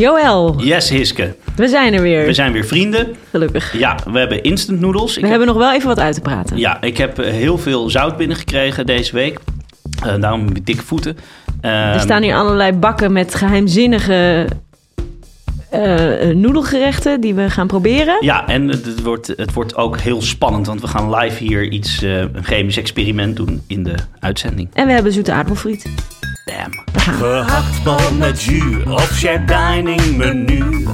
Joël, Yes, Hiske. we zijn er weer. We zijn weer vrienden. Gelukkig. Ja, we hebben instant noodles. Ik We heb- hebben nog wel even wat uit te praten. Ja, ik heb eh, heel veel zout binnengekregen deze week. Eh, daarom heb ik dikke voeten. Ehm, Er staan hier allerlei bakken met geheimzinnige eh, noedelgerechten die we gaan proberen. Ja, en het, wordt, het wordt ook heel spannend, want we gaan live hier iets, een chemisch experiment doen in de uitzending. En we hebben zoete aardappelfriet. Damn. Gehaktbal met jus of share dining menu.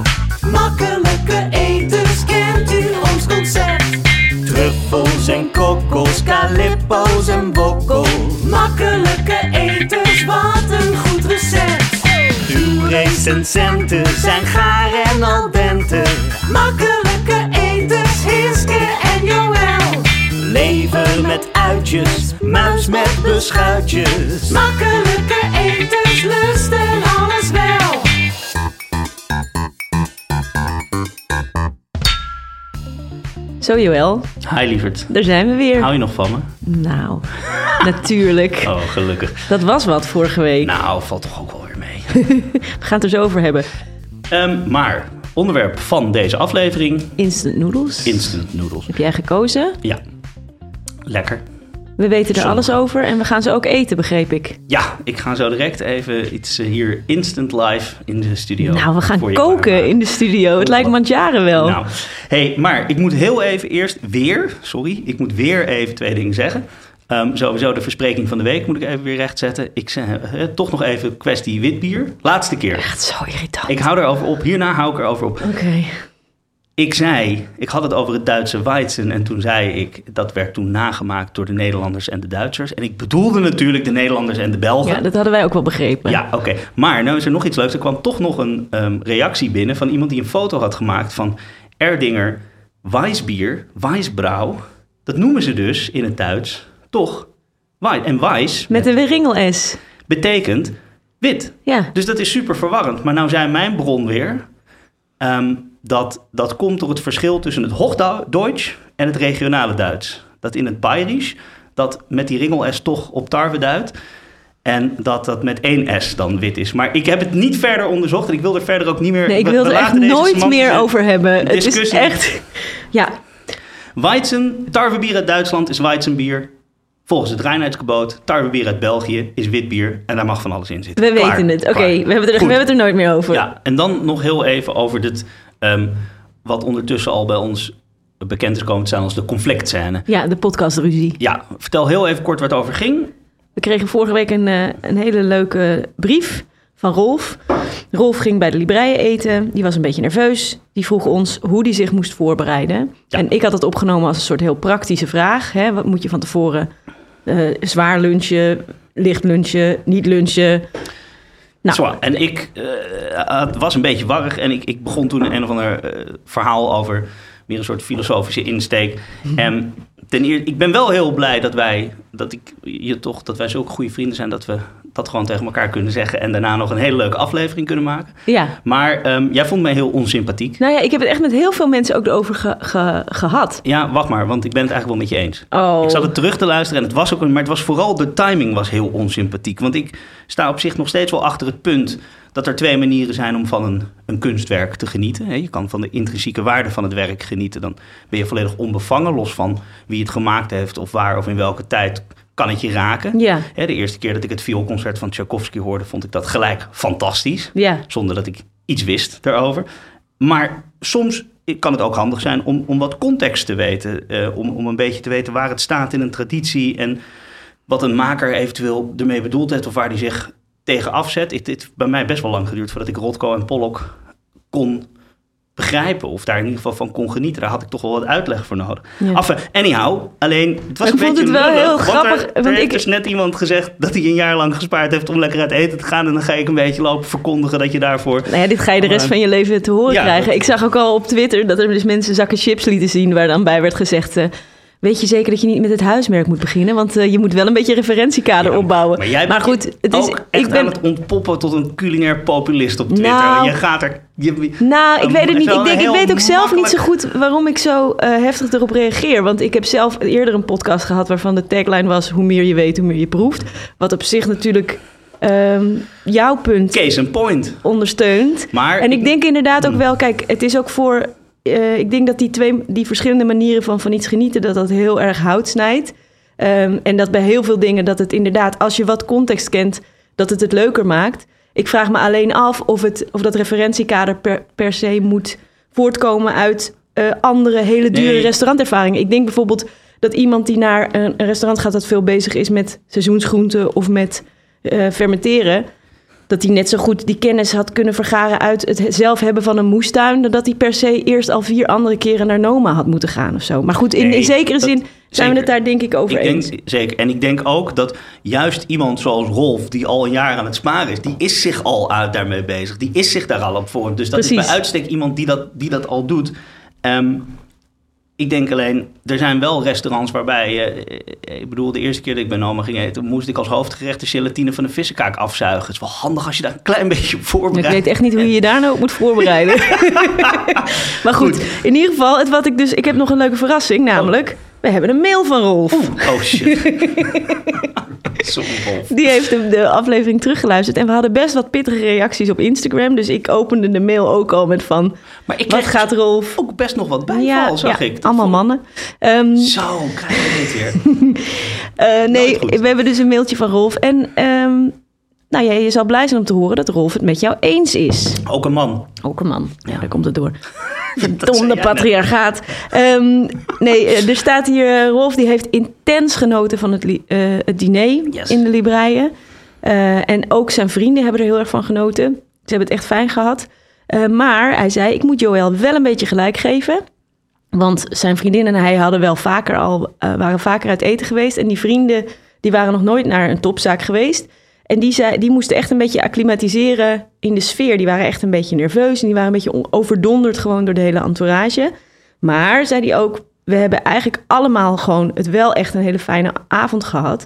Makkelijke etens, kent u ons concept? Truffels en kokos, calippo's en bokkel. Makkelijke etens, wat een goed recept. Uw recensenten zijn gaar en al dente. Makkelijke Lever met uitjes, muis met beschuitjes. Makkelijke etens, lusten alles wel. Zo Joël, Hi lieverd. daar zijn we weer. Hou je nog van me? Nou, natuurlijk. Oh, gelukkig. Dat was wat vorige week. Nou, valt toch ook wel weer mee. We gaan het er zo over hebben. Ehm, maar, onderwerp van deze aflevering, Instant noodles. instant noodles. Heb jij gekozen? Ja, lekker. We weten er alles over en we gaan ze ook eten, begreep ik. Ja, ik ga zo direct even iets eh, hier instant live in de studio. Nou, we gaan koken in de studio. Het lijkt Mandjaren wel. Nou, hey, maar ik moet heel even eerst weer, sorry, ik moet weer even twee dingen zeggen. Ehm, sowieso de verspreking van de week moet ik even weer rechtzetten. Ik zeg eh, toch nog even kwestie witbier. Laatste keer. Echt zo irritant. Ik hou erover op. Hierna hou ik erover op. Oké. Ik zei, ik had het over het Duitse Weizen en toen zei ik, dat werd toen nagemaakt door de Nederlanders en de Duitsers. En ik bedoelde natuurlijk de Nederlanders en de Belgen. Ja, dat hadden wij ook wel begrepen. Ja, oké. Maar nou is er nog iets leuks. Er kwam toch nog een ehm, reactie binnen van iemand die een foto had gemaakt van Erdinger Weissbier, Weissbrouw. Dat noemen ze dus in het Duits toch Weiss. En Weiss Met een ringel S. betekent wit. Ja. Dus dat is super verwarrend. Maar nou zei mijn bron weer ehm, dat dat komt door het verschil tussen het Hochdeutsch en het regionale Duits. Dat in het Bayerisch dat met die ringel S toch op tarwe duidt. En dat dat met één S dan wit is. Maar ik heb het niet verder onderzocht en ik wil er verder ook niet meer... Nee, ik wil er echt nooit meer over hebben. Het is echt... Ja, Weizen, tarwebier uit Duitsland is Weizenbier. Volgens het reinheidsgebod, tarwebier uit België is witbier. En daar mag van alles in zitten. we Klaar. weten het. Oké, we, hebben het er- we hebben het er nooit meer over. Ja, en dan nog heel even over dit, ehm, wat ondertussen al bij ons bekend is komen te staan als de conflictscène. Ja, de podcastruzie. Ja, vertel heel even kort waar het over ging. We kregen vorige week een, eh, een hele leuke brief van Rolf. Rolf ging bij de Libreien eten. Die was een beetje nerveus. Die vroeg ons hoe die zich moest voorbereiden. Ja. En ik had het opgenomen als een soort heel praktische vraag. Hè? Wat moet je van tevoren? eh, zwaar lunchen, licht lunchen, niet lunchen. Nou, en ik het was een beetje warrig en ik, ik begon toen een of ander eh, verhaal over meer een soort filosofische insteek. En ten eerste, ik ben wel heel blij dat wij, dat ik je toch, dat wij zulke goede vrienden zijn dat we dat gewoon tegen elkaar kunnen zeggen en daarna nog een hele leuke aflevering kunnen maken. ja. Maar ehm, jij vond mij heel onsympathiek. Nou ja, ik heb het echt met heel veel mensen ook erover ge- ge- gehad. Ja, wacht maar, want ik ben het eigenlijk wel met je eens. Oh. Ik zat het terug te luisteren en het was ook, maar het was vooral de timing was heel onsympathiek. Want ik sta op zich nog steeds wel achter het punt dat er twee manieren zijn om van een, een kunstwerk te genieten. Je kan van de intrinsieke waarde van het werk genieten. Dan ben je volledig onbevangen, los van wie het gemaakt heeft of waar of in welke tijd kan het je raken. Ja, Hè, De eerste keer dat ik het vioolconcert van Tchaikovsky hoorde, vond ik dat gelijk fantastisch ja. zonder dat ik iets wist daarover. Maar soms kan het ook handig zijn om, om wat context te weten. eh, om, om een beetje te weten waar het staat in een traditie en wat een maker eventueel ermee bedoeld heeft of waar hij zich tegen afzet. Het heeft bij mij best wel lang geduurd voordat ik Rothko en Pollock kon begrijpen of daar in ieder geval van kon genieten. Daar had ik toch wel wat uitleg voor nodig. Ja. Enfin, anyhow, alleen het was Ik een vond beetje het wel heel grappig, Er, er want heeft ik- dus net iemand gezegd dat hij een jaar lang gespaard heeft om lekker uit eten te gaan. En dan ga ik een beetje lopen verkondigen dat je daarvoor... Nou ja, dit ga je de rest Maar- van je leven te horen Ja, krijgen. dat- Ik zag ook al op Twitter dat er dus mensen zakken chips lieten zien... waar dan bij werd gezegd... eh, weet je zeker dat je niet met het huismerk moet beginnen? Want eh, je moet wel een beetje referentiekader Ja, opbouwen. Maar jij goed, het is, ook echt ik ben... aan het ontpoppen tot een culinair populist op Twitter. Nou- je gaat er... Je, Nou, ik weet het niet. Ik, denk, ik weet ook zelf niet zo goed waarom ik zo eh, heftig erop reageer. Want ik heb zelf eerder een podcast gehad waarvan de tagline was... hoe meer je weet, hoe meer je proeft. Wat op zich natuurlijk ehm, jouw punt Case in point. ondersteunt. Maar En ik denk inderdaad ook Hmm. wel, kijk, het is ook voor. Eh, ik denk dat die twee, die verschillende manieren van van iets genieten, dat dat heel erg hout snijdt. Ehm, en dat bij heel veel dingen dat het inderdaad, als je wat context kent, dat het het leuker maakt. Ik vraag me alleen af of, het, of dat referentiekader per, per se moet voortkomen uit eh, andere hele dure Nee. restaurantervaringen. Ik denk bijvoorbeeld dat iemand die naar een, een restaurant gaat dat veel bezig is met seizoensgroenten of met eh, fermenteren, dat hij net zo goed die kennis had kunnen vergaren uit het zelf hebben van een moestuin, dan dat hij per se eerst al vier andere keren naar Noma had moeten gaan of zo. Maar goed, in, Nee, in zekere dat- zin zijn we het daar denk ik over Ik eens. denk, zeker. En ik denk ook dat juist iemand zoals Rolf, die al een jaar aan het sparen is, die is zich al uit daarmee bezig. Die is zich daar al op voor. Dus dat is bij uitstek iemand die dat, die dat al doet. Ehm, ik denk alleen, er zijn wel restaurants waarbij, je, eh, ik bedoel, de eerste keer dat ik bij Noma ging eten, moest ik als hoofdgerecht de gelatine van de vissenkaak afzuigen. Het is wel handig als je daar een klein beetje op Ik voorbereidt. weet echt niet hoe je je daar nou op moet voorbereiden. maar goed, in ieder geval, het wat ik dus, ik heb nog een leuke verrassing, namelijk, we hebben een mail van Rolf. Oh shit. Sorry Rolf. Die heeft de, de aflevering teruggeluisterd en we hadden best wat pittige reacties op Instagram. Dus ik opende de mail ook al met van, Maar ik wat gaat Rolf? ook best nog wat bijval, zag ja, ik. Dat allemaal vond- mannen. Ehm, Zo, krijg je dit weer. Eh, nee, we hebben dus een mailtje van Rolf. En ehm, nou ja, je zal blij zijn om te horen dat Rolf het met jou eens is. Ook een man. Ook een man. Ja, daar komt het door. Verdomde patriarchaat. Ehm, nee, eh, er staat hier... eh, Rolf die heeft intens genoten van het, li- eh, het diner Yes. in de Libreien. Eh, en ook zijn vrienden hebben er heel erg van genoten. Ze hebben het echt fijn gehad. Eh, maar hij zei, ik moet Joël wel een beetje gelijk geven. Want zijn vriendin en hij hadden wel vaker al, waren vaker uit eten geweest. En die vrienden die waren nog nooit naar een topzaak geweest. En die, zei, die moesten echt een beetje acclimatiseren in de sfeer. Die waren echt een beetje nerveus en die waren een beetje on- overdonderd gewoon door de hele entourage. Maar, zei hij ook, we hebben eigenlijk allemaal gewoon het wel echt een hele fijne avond gehad.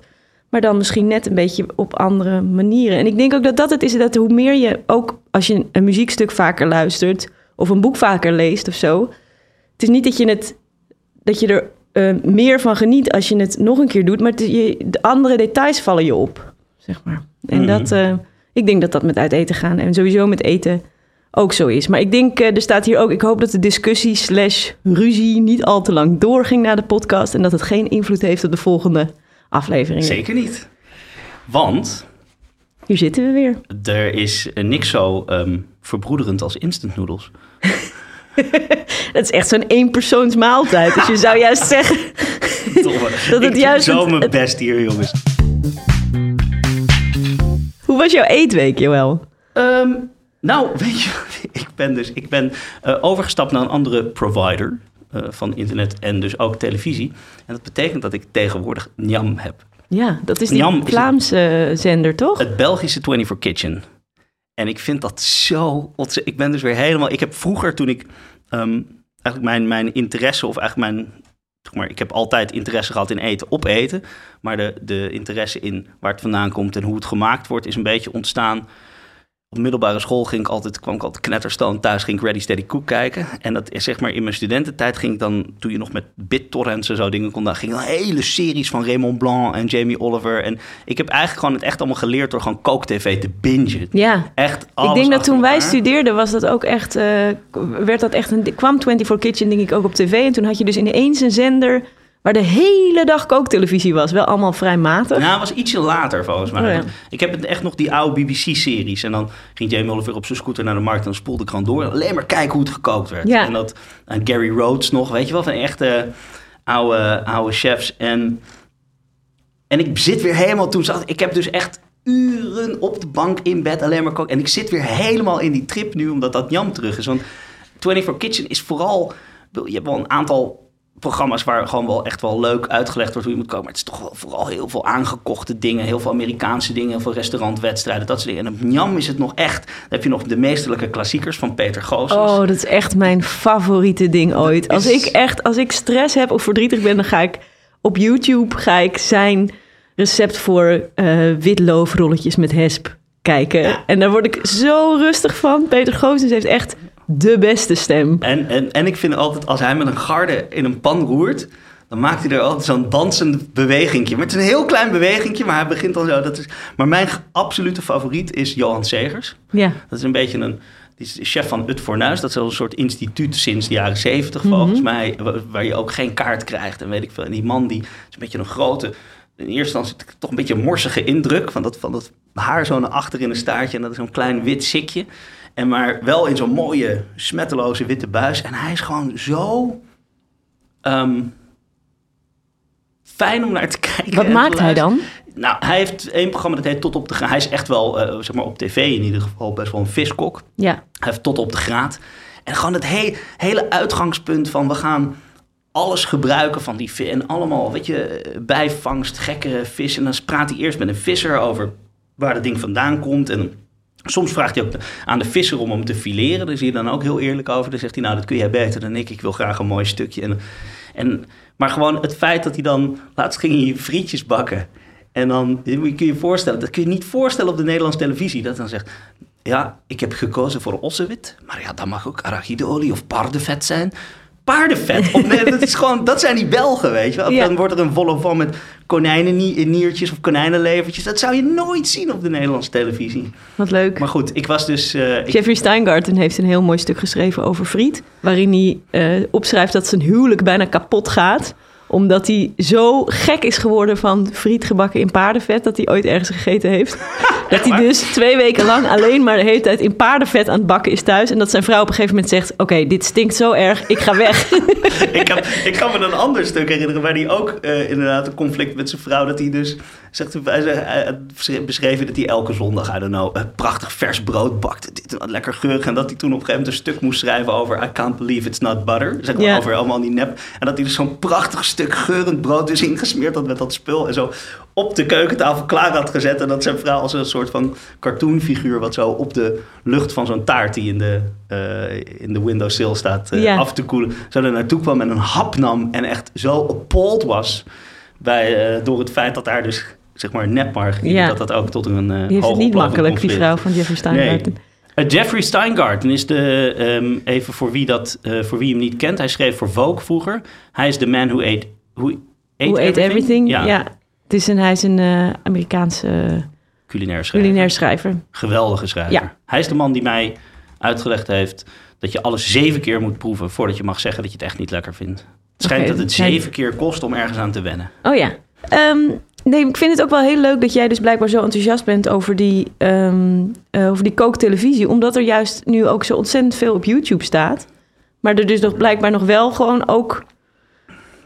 Maar dan misschien net een beetje op andere manieren. En ik denk ook dat dat het is, dat hoe meer je ook als je een muziekstuk vaker luistert of een boek vaker leest of zo. Het is niet dat je, het, dat je er eh, meer van geniet als je het nog een keer doet, maar de andere details vallen je op, zeg maar. En Mhm. dat, eh, ik denk dat dat met uit eten gaan en sowieso met eten ook zo is. Maar ik denk, eh, er staat hier ook, ik hoop dat de discussie slash ruzie niet al te lang doorging na de podcast en dat het geen invloed heeft op de volgende afleveringen. Zeker niet. Want Hier zitten we weer. er is niks zo ehm, verbroederend als instant noodles. Dat is echt zo'n eenpersoonsmaaltijd. Dus je zou juist zeggen. Dat het ik doe juist zo mijn best hier, jongens. Was jouw eetweek, Joël? Ehm, nou, weet je, ik ben dus ik ben, eh, overgestapt naar een andere provider eh, van internet en dus ook televisie. En dat betekent dat ik tegenwoordig Njam heb. Ja, dat is die Njam is het- Vlaamse zender, toch? Het Belgische 24 Kitchen. En ik vind dat zo ontzettend. Ik ben dus weer helemaal. Ik heb vroeger toen ik ehm, eigenlijk mijn, mijn interesse, of eigenlijk mijn. Maar, ik heb altijd interesse gehad in eten, op eten. Maar de, de interesse in waar het vandaan komt en hoe het gemaakt wordt, is een beetje ontstaan. Op middelbare school ging ik altijd, kwam ik altijd knetterstoon thuis, ging ik Ready Steady Cook kijken. En dat is zeg maar in mijn studententijd ging ik dan, toen je nog met BitTorrents en zo dingen kon, dan ging dan hele series van Raymond Blanc en Jamie Oliver. En ik heb eigenlijk gewoon het echt allemaal geleerd door gewoon kook-tv te bingen. Ja. Echt Ik denk dat toen wij studeerden, was dat ook echt, eh, werd dat echt een, kwam 24 Kitchen denk ik ook op tv. En toen had je dus ineens een zender waar de hele dag kooktelevisie was. Wel allemaal vrij matig. Nou, het was ietsje later volgens mij. Oh, ja. Ik heb het echt nog die oude BBC-series. En dan ging Jamie Oliver op zijn scooter naar de markt en dan spoelde ik gewoon door. Alleen maar kijken hoe het gekookt werd. Ja. En, dat, en Gary Rhodes nog, weet je wel, van echte oude, oude chefs. En, en ik zit weer helemaal toen zat. Ik heb dus echt uren op de bank in bed alleen maar koken. En ik zit weer helemaal in die trip nu, omdat dat Jam terug is. Want 24 Kitchen is vooral... Je hebt wel een aantal programma's waar gewoon wel echt wel leuk uitgelegd wordt hoe je moet komen. Maar het is toch wel vooral heel veel aangekochte dingen. Heel veel Amerikaanse dingen, heel veel restaurantwedstrijden, dat soort dingen. En op Njam is het nog echt... Dan heb je nog de meesterlijke klassiekers van Peter Goossens. Oh, dat is echt mijn favoriete ding ooit. Als ik echt, als ik stress heb of verdrietig ben, dan ga ik op YouTube ga ik zijn recept voor eh witloofrolletjes met hesp kijken. Ja. En daar word ik zo rustig van. Peter Goossens heeft echt de beste stem. En, en, en ik vind altijd, als hij met een garde in een pan roert... dan maakt hij er altijd zo'n dansend bewegingje. Maar het is een heel klein bewegingje, maar hij begint dan zo. Dat is, maar mijn absolute favoriet is Johan Segers. Ja. Dat is een beetje een... Die is chef van Ut Fornuis. Dat is wel een soort instituut sinds de jaren zeventig volgens mij. wa- Waar je ook geen kaart krijgt en weet ik veel. En die man die is een beetje een grote... In eerste instantie toch een beetje een morsige indruk. Van dat, van dat haar zo naar achter in een staartje. En dat is zo'n klein wit sikje. En maar wel in zo'n mooie, smetteloze witte buis. En hij is gewoon zo... ehm, fijn om naar te kijken. Wat maakt hij dan? Nou, hij heeft één programma dat heet Tot op de Graad. Hij is echt wel, eh, zeg maar op tv in ieder geval, best wel een viskok. Ja. Hij heeft Tot op de Graad. En gewoon het he- hele uitgangspunt van we gaan alles gebruiken van die vis. En allemaal, weet je, bijvangst, gekke vis. En dan praat hij eerst met een visser over waar het ding vandaan komt. En soms vraagt hij ook aan de visser om hem te fileren. Daar zie je dan ook heel eerlijk over. Dan zegt hij, nou, dat kun jij beter dan ik. Ik wil graag een mooi stukje. En, en, maar gewoon het feit dat hij dan... Laatst ging hij frietjes bakken. En dan kun je je voorstellen... Dat kun je niet voorstellen op de Nederlandse televisie. Dat dan zegt... Ja, ik heb gekozen voor ossewit. Maar ja, dat mag ook arachideolie of paardenvet zijn. Paardenvet? Of nee, dat, is gewoon, dat zijn die Belgen, weet je wel. Ja. Dan wordt er een volle van met konijnenniertjes of konijnenlevertjes. Dat zou je nooit zien op de Nederlandse televisie. Wat leuk. Maar goed, ik was dus... eh, Jeffrey Steingarten heeft een heel mooi stuk geschreven over Friet. Waarin hij eh, opschrijft dat zijn huwelijk bijna kapot gaat. Omdat hij zo gek is geworden van friet gebakken in paardenvet. Dat hij ooit ergens gegeten heeft. dat hij dus twee weken lang alleen maar de hele tijd in paardenvet aan het bakken is thuis. En dat zijn vrouw op een gegeven moment zegt... Oké, dit stinkt zo erg, ik ga weg. ik, heb, ik kan me een ander stuk herinneren waar hij ook eh, inderdaad een conflict met zijn vrouw. Dat hij dus zegt, hij zei- hij beschreven dat hij elke zondag, I don't know, eh, prachtig vers brood bakte. Dit dat lekker geurig. En dat hij toen op een gegeven moment een stuk moest schrijven over I can't believe it's not butter. Zeg maar over allemaal die nep. En dat hij dus zo'n prachtig stuk geurend brood dus ingesmeerd had met dat spul. En zo op de keukentafel klaar had gezet. En dat zijn vrouw als een soort van cartoonfiguur wat zo op de lucht van zo'n taart die in de, eh, in de windowsill staat eh, Ja. af te koelen. Zo er naartoe kwam en een hap nam en echt zo appalled was bij, eh, door het feit dat daar dus zeg maar nepmarge, Ja. dat dat ook tot een uh, Die heeft het niet makkelijk, die vrouw van Jeffrey Steingarten. Eh, Jeffrey Steingarten is de, ehm, even voor wie, dat, eh, voor wie hem niet kent, hij schreef voor Vogue vroeger. Hij is de man who ate, who ate, Who ate everything? Ja, Ja. Het is een, hij is een eh, Amerikaanse culinair schrijver. culinair schrijver. Geweldige schrijver. Ja. Hij is de man die mij uitgelegd heeft dat je alles zeven keer moet proeven voordat je mag zeggen dat je het echt niet lekker vindt. Het schijnt dat het zeven keer kost om ergens aan te wennen. Oh ja. Ehm, nee, ik vind het ook wel heel leuk dat jij dus blijkbaar zo enthousiast bent over die, ehm eh, over die kooktelevisie. Omdat er juist nu ook zo ontzettend veel op YouTube staat. Maar er dus nog blijkbaar nog wel gewoon ook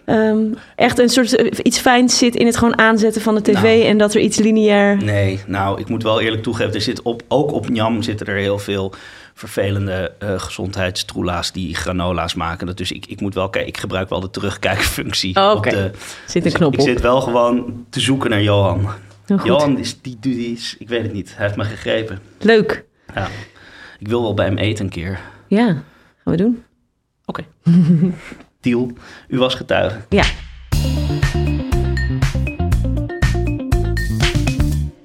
ehm, echt een soort eh, iets fijns zit in het gewoon aanzetten van de tv. Nou. En dat er iets lineair... Nee, nou, ik moet wel eerlijk toegeven, er zit op, ook op Njam zitten er heel veel vervelende eh gezondheidstroela's die granola's maken. Dus ik, ik moet wel kijken, ik gebruik wel de terugkijkfunctie. Oh, oké. zit dus een knop ik op. zit wel gewoon te zoeken naar Johan. Johan is die, die is, ik weet het niet, hij heeft me gegrepen. Leuk. Ja. Ik wil wel bij hem eten een keer. Ja, gaan we doen. Oké. Deal. U was getuige. Ja.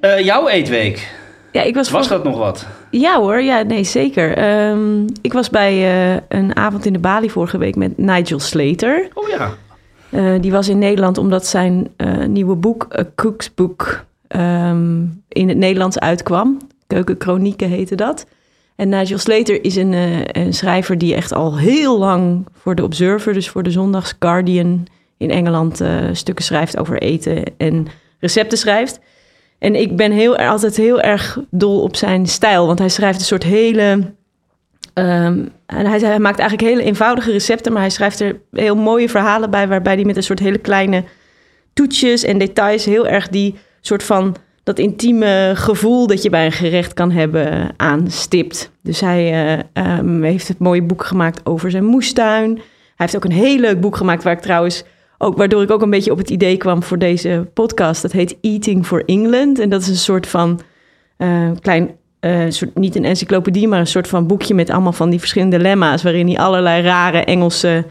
Eh, jouw eetweek. Ja, ik was, Was dat nog wat? Ja hoor, ja, nee, zeker. Ehm, ik was bij eh, een avond in de Bali vorige week met Nigel Slater. Oh ja. Eh, die was in Nederland omdat zijn eh, nieuwe boek, Cook's Book, ehm, in het Nederlands uitkwam. Keukenkronieken heette dat. En Nigel Slater is een, een schrijver die echt al heel lang voor de Observer, dus voor de Zondags Guardian in Engeland, stukken schrijft over eten en recepten schrijft. En ik ben heel, altijd heel erg dol op zijn stijl, want hij schrijft een soort hele Ehm, en hij, maakt eigenlijk hele eenvoudige recepten, maar hij schrijft er heel mooie verhalen bij, waarbij hij met een soort hele kleine toetjes en details heel erg die soort van dat intieme gevoel dat je bij een gerecht kan hebben aanstipt. Dus hij eh, ehm, heeft het mooie boek gemaakt over zijn moestuin. Hij heeft ook een heel leuk boek gemaakt waar ik trouwens ook waardoor ik ook een beetje op het idee kwam voor deze podcast. Dat heet Eating for England en dat is een soort van eh, klein eh, soort, niet een encyclopedie, maar een soort van boekje met allemaal van die verschillende lemma's, waarin hij allerlei rare Engelse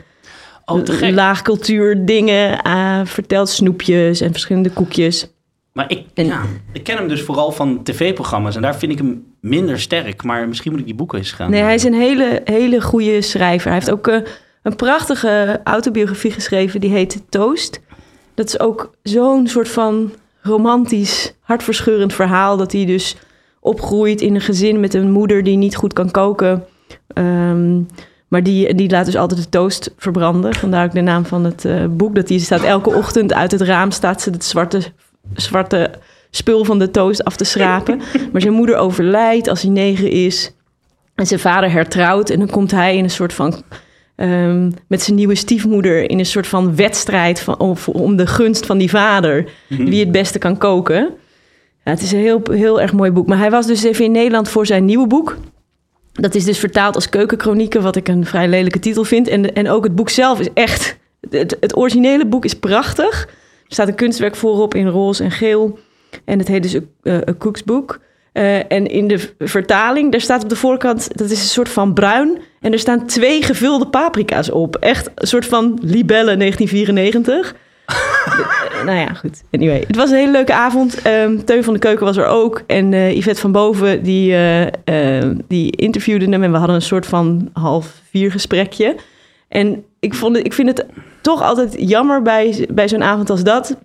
Oh, laagcultuur dingen eh, vertelt, snoepjes en verschillende koekjes. Maar ik, En- ja, ik ken hem dus vooral van tv-programma's en daar vind ik hem minder sterk. Maar misschien moet ik die boeken eens gaan. Nee, hij is een hele, hele goede schrijver. Hij heeft ook een prachtige autobiografie geschreven. Die heet Toast. Dat is ook zo'n soort van romantisch, hartverscheurend verhaal. Dat hij dus opgroeit in een gezin met een moeder die niet goed kan koken. Ehm, maar die, die laat dus altijd de toast verbranden. Vandaar ook de naam van het eh, boek. Dat die staat elke ochtend uit het raam staat ze het zwarte, zwarte spul van de toast af te schrapen. Maar zijn moeder overlijdt als hij negen is. En zijn vader hertrouwt. En dan komt hij in een soort van. Ehm, met zijn nieuwe stiefmoeder in een soort van wedstrijd van, om, om de gunst van die vader. Wie het beste kan koken. Ja, het is een heel, heel erg mooi boek. Maar hij was dus even in Nederland voor zijn nieuwe boek. Dat is dus vertaald als keukenkronieken, wat ik een vrij lelijke titel vind. En, en ook het boek zelf is echt... Het, het originele boek is prachtig. Er staat een kunstwerk voorop in roze en geel. En het heet dus een uh, Cooksbook. Eh, en in de vertaling, daar staat op de voorkant... dat is een soort van bruin. En er staan twee gevulde paprika's op. Echt een soort van libelle 1994. Eh, nou ja, goed. Anyway, het was een hele leuke avond. Ehm, Teun van de Keuken was er ook. En eh, Yvette van Boven, die, eh, die interviewde hem. En we hadden een soort van half vier gesprekje. En ik, vond ik vind het toch altijd jammer bij, bij zo'n avond als dat.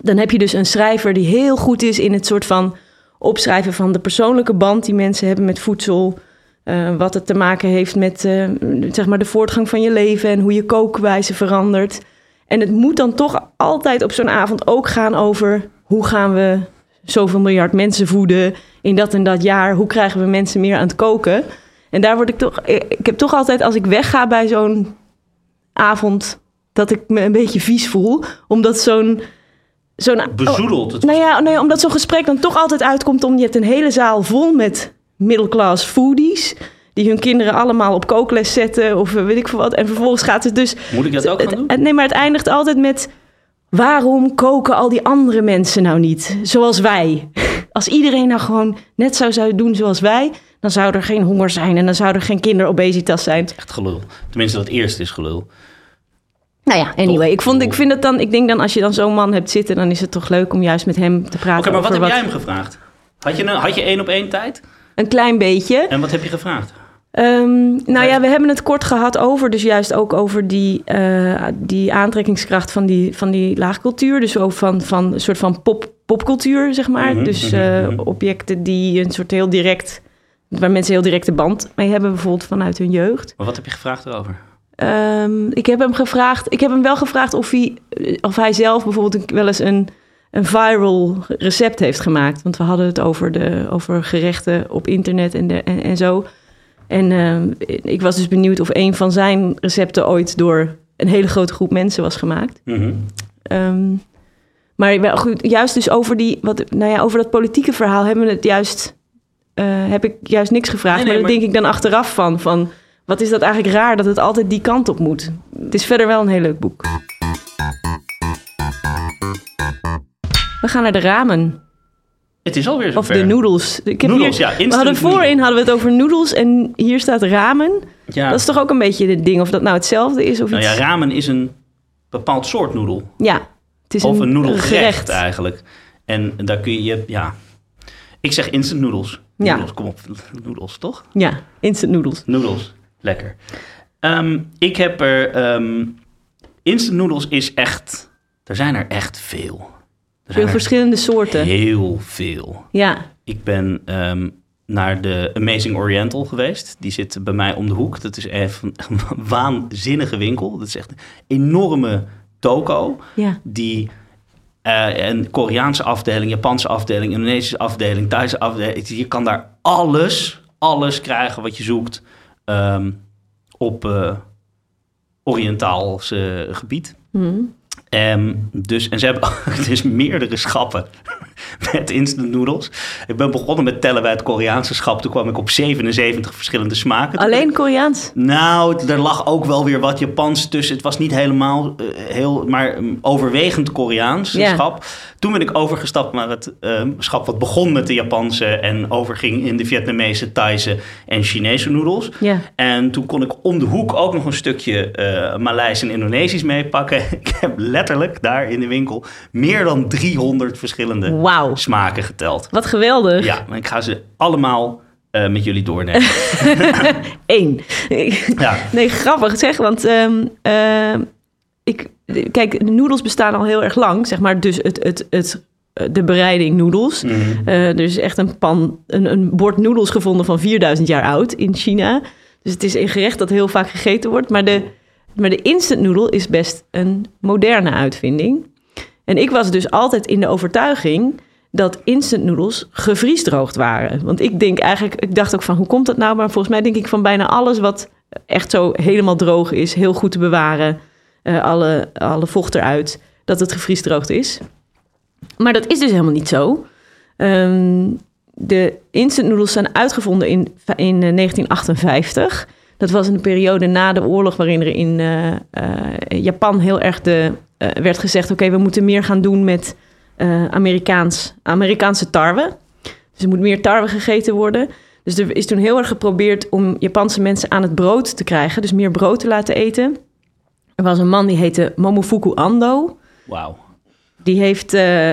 Dan heb je dus een schrijver die heel goed is in het soort van opschrijven van de persoonlijke band die mensen hebben met voedsel. Eh, wat het te maken heeft met eh, zeg maar de voortgang van je leven en hoe je kookwijze verandert. En het moet dan toch altijd op zo'n avond ook gaan over hoe gaan we zoveel miljard mensen voeden in dat en dat jaar. Hoe krijgen we mensen meer aan het koken? En daar word ik toch. Ik heb toch altijd als ik wegga bij zo'n avond dat ik me een beetje vies voel, omdat zo'n zo'n Bezoedeld. Het nou ja, ja, omdat zo'n gesprek dan toch altijd uitkomt om je hebt een hele zaal vol met middelklas foodies die hun kinderen allemaal op kookles zetten of eh, weet ik veel wat. En vervolgens gaat het dus. Moet ik dat ook gaan doen? Nee, maar het eindigt altijd met. Waarom koken al die andere mensen nou niet zoals wij? Als iedereen nou gewoon net zo zou doen zoals wij, dan zou er geen honger zijn en dan zou er geen kinderobesitas zijn. Echt gelul. Tenminste, dat eerste is gelul. Nou ja, anyway, ik, vond, ik vind het dan, ik denk dan als je dan zo'n man hebt zitten, dan is het toch leuk om juist met hem te praten Oké, maar wat heb jij hem gevraagd? Had je, een, had je één op één tijd? een klein beetje. En wat heb je gevraagd? Ehm, nou ja, we hebben het kort gehad over, dus juist ook over die, eh, die aantrekkingskracht van die, van die laagcultuur. Dus ook van, van een soort van pop, popcultuur, zeg maar. Mhm, dus mhm, eh, mhm. objecten die een soort heel direct, waar mensen heel directe band mee hebben, bijvoorbeeld vanuit hun jeugd. Maar wat heb je gevraagd erover? Ehm, ik heb hem gevraagd, ik heb hem wel gevraagd of hij, of hij zelf bijvoorbeeld wel eens een, een viral recept heeft gemaakt. Want we hadden het over, de, over gerechten op internet en, de, en, en zo. En ehm, ik was dus benieuwd of een van zijn recepten ooit door een hele grote groep mensen was gemaakt. Mhm. Ehm, maar wel goed, juist dus over, die, wat, nou ja, over dat politieke verhaal hebben we het juist, eh, heb ik juist niks gevraagd. Nee, nee, maar daar denk ik dan achteraf van, van, wat is dat eigenlijk raar dat het altijd die kant op moet. Het is verder wel een heel leuk boek. We gaan naar de ramen. Het is alweer Of zover. de noedels. Ik heb Noedels, hier, ja, we hadden voorin noodle. hadden we het over noedels en hier staat ramen. Ja. Dat is toch ook een beetje het ding, of dat nou hetzelfde is of Nou iets. ja, ramen is een bepaald soort noedel. Ja, het is Of een, een noedelgerecht gerecht. eigenlijk. En daar kun je, ja... Ik zeg instant noedels. Ja. Noedels, kom op. Noedels, toch? Ja, instant noedels. Noedels. Lekker. Ehm, ik heb er... ehm, instant noedels is echt... Er zijn er echt veel. Er Veel er verschillende soorten. Heel veel. Ja, Ik ben ehm, naar de Amazing Oriental geweest. Die zit bij mij om de hoek. Dat is een waanzinnige winkel. Dat is echt een enorme toko. ja. Die eh, een Koreaanse afdeling, Japanse afdeling, Indonesische afdeling, Thaise afdeling. Je kan daar alles, alles krijgen wat je zoekt ehm, op eh Oriëntaalse gebied. Ehm, dus, en ze hebben dus meerdere schappen met instant noodles. Ik ben begonnen met tellen bij het Koreaanse schap. Toen kwam ik op 77 verschillende smaken. Alleen Koreaans? nou, er lag ook wel weer wat Japans tussen. Het was niet helemaal eh, heel, maar um, overwegend Koreaans Ja. schap. Toen ben ik overgestapt naar het ehm, schap wat begon met de Japanse en overging in de Vietnamese, Thaise en Chinese noedels. Ja. En toen kon ik om de hoek ook nog een stukje eh Maleis en Indonesisch meepakken. Ik heb letterlijk daar in de winkel meer dan 300 verschillende Wauw. smaken geteld. Wat geweldig. Ja, maar ik ga ze allemaal eh, met jullie doornemen. Eén. Ja. Nee, grappig zeg, want ehm, ehm, ik, kijk, de noedels bestaan al heel erg lang, zeg maar. Dus het, het, het, de bereiding noedels. Eh, er is echt een pan, een, een bord noedels gevonden van 4000 jaar oud in China. Dus het is een gerecht dat heel vaak gegeten wordt. Maar de, maar de instant noedel is best een moderne uitvinding. En ik was dus altijd in de overtuiging dat instant noedels gevriesdroogd waren. Want ik denk eigenlijk, ik dacht ook van hoe komt dat nou? Maar volgens mij denk ik van bijna alles wat echt zo helemaal droog is, heel goed te bewaren, eh, alle, alle vocht eruit, dat het gevriesdroogd is. Maar dat is dus helemaal niet zo. Ehm, de instant noodles zijn uitgevonden in, in eh, 1958. Dat was een periode na de oorlog waarin er in eh, eh, Japan heel erg de, eh, werd gezegd... oké, we moeten meer gaan doen met eh, Amerikaans, Amerikaanse tarwe. Dus er moet meer tarwe gegeten worden. Dus er is toen heel erg geprobeerd om Japanse mensen aan het brood te krijgen. Dus meer brood te laten eten. Er was een man die heette Momofuku Ando... Wauw. Die heeft, eh,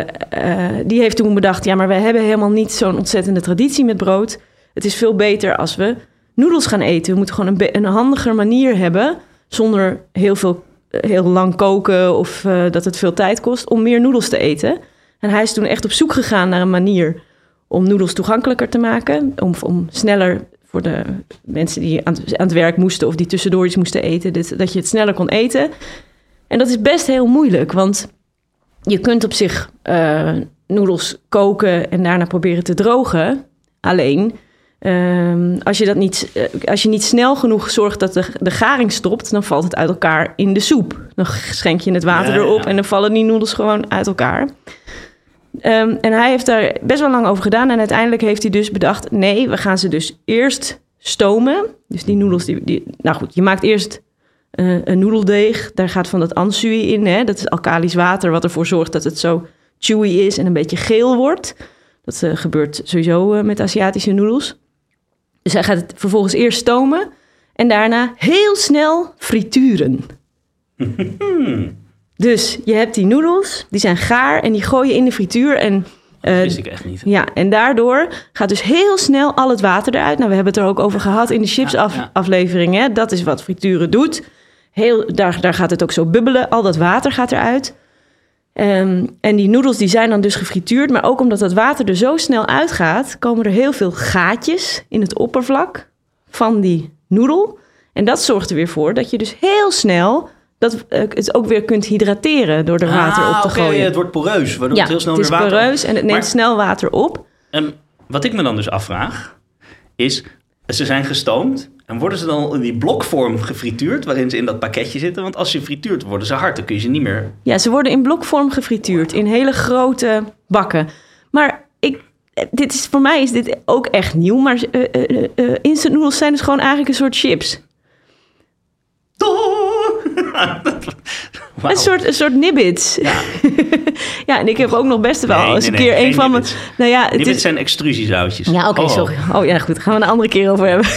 die heeft toen bedacht: ja, maar wij hebben helemaal niet zo'n ontzettende traditie met brood. Het is veel beter als we noedels gaan eten. We moeten gewoon een, een handiger manier hebben, zonder heel, veel, heel lang koken of eh, dat het veel tijd kost, om meer noedels te eten. En hij is toen echt op zoek gegaan naar een manier om noedels toegankelijker te maken, om, om sneller voor de mensen die aan het, werk moesten of die tussendoor iets moesten eten, dat je het sneller kon eten. En dat is best heel moeilijk, want je kunt op zich eh, noedels koken en daarna proberen te drogen. Alleen, ehm, als, je dat niet, eh, als je niet snel genoeg zorgt dat de, de garing stopt, dan valt het uit elkaar in de soep. Dan schenk je het water Ja, ja. erop en dan vallen die noedels gewoon uit elkaar. Ehm, en hij heeft daar best wel lang over gedaan. En uiteindelijk heeft hij dus bedacht: nee, we gaan ze dus eerst stomen. Dus die noedels, die, die, nou goed, je maakt eerst eh, een noedeldeeg. Daar gaat van dat ansui in. Hè? Dat is alkalisch water, wat ervoor zorgt dat het zo chewy is en een beetje geel wordt. Dat eh, gebeurt sowieso met Aziatische noedels. Dus hij gaat het vervolgens eerst stomen en daarna heel snel frituren. dus je hebt die noedels, die zijn gaar en die gooi je in de frituur. En, eh, Dat wist ik echt niet. ja, en daardoor gaat dus heel snel al het water eruit. Nou, we hebben het er ook over gehad in de chips-aflevering. Ja, ja. Dat is wat frituren doet. Heel, daar, daar gaat het ook zo bubbelen. Al dat water gaat eruit. Ehm, en die noedels die zijn dan dus gefrituurd. Maar ook omdat dat water er zo snel uitgaat... komen er heel veel gaatjes in het oppervlak van die noedel. En dat zorgt er weer voor dat je dus heel snel... Dat, eh, het ook weer kunt hydrateren door er water Ah, op te oké, gooien. het wordt poreus, waardoor ja, het heel snel het is weer water... poreus en het neemt Maar- snel water op. En wat ik me dan dus afvraag, is... Ze zijn gestoomd en worden ze dan in die blokvorm gefrituurd... waarin ze in dat pakketje zitten? Want als je frituurt, worden ze hard. Dan kun je ze niet meer... Ja, ze worden in blokvorm gefrituurd in hele grote bakken. Maar ik, dit is, voor mij is dit ook echt nieuw. Maar eh, instant noodles zijn dus gewoon eigenlijk een soort chips. Een soort, een soort nibbits. Ja. en ik heb ook nog best wel Nee, eens nee, een keer nee, een van mijn... nibbits. Nou ja, het is, zijn extrusiezoutjes. ja, oké, Oh. sorry. Oh ja, goed. Daar gaan we een andere keer over hebben.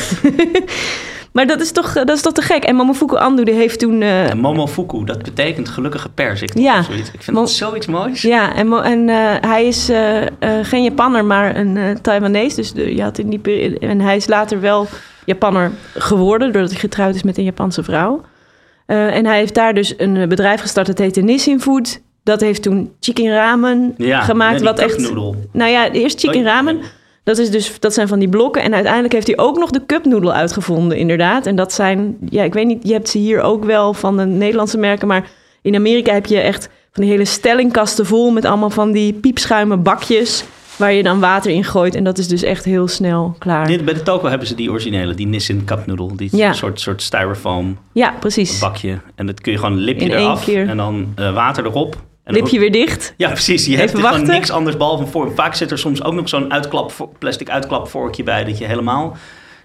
maar dat is toch, dat is toch te gek. En Momofuku Ando die heeft toen... eh, En Momofuku, dat betekent gelukkige persik. Ja. of Zoiets. Ik vind Mo- dat zoiets moois. Ja, en, en eh, hij is eh, eh, geen Japanner, maar een eh Taiwanese. Dus de, je had in die periode, en hij is later wel Japanner geworden, doordat hij getrouwd is met een Japanse vrouw. Eh, en hij heeft daar dus een eh, bedrijf gestart, dat heette Nissin Food. Dat heeft toen chicken ramen Ja, gemaakt, ja, wat echt... Nou ja, eerst chicken Oh, ramen. Dat, is dus, dat zijn van die blokken. En uiteindelijk heeft hij ook nog de cupnoedel uitgevonden, inderdaad. En dat zijn, ja, ik weet niet, je hebt ze hier ook wel van de Nederlandse merken. Maar in Amerika heb je echt van die hele stellingkasten vol met allemaal van die piepschuimen bakjes. Waar je dan water in gooit. En dat is dus echt heel snel klaar. Dit- Bij de toko hebben ze die originele, die Nissin Cup Noodle. Die Ja. soort, soort styrofoam Ja, precies. bakje. En dat kun je gewoon een lipje In eraf keer. en dan eh, water erop. En Lipje weer dicht. Ja, precies. Je hebt er gewoon niks anders behalve een vorm. Vaak zit er soms ook nog zo'n uitklap, plastic uitklapvorkje bij... dat je helemaal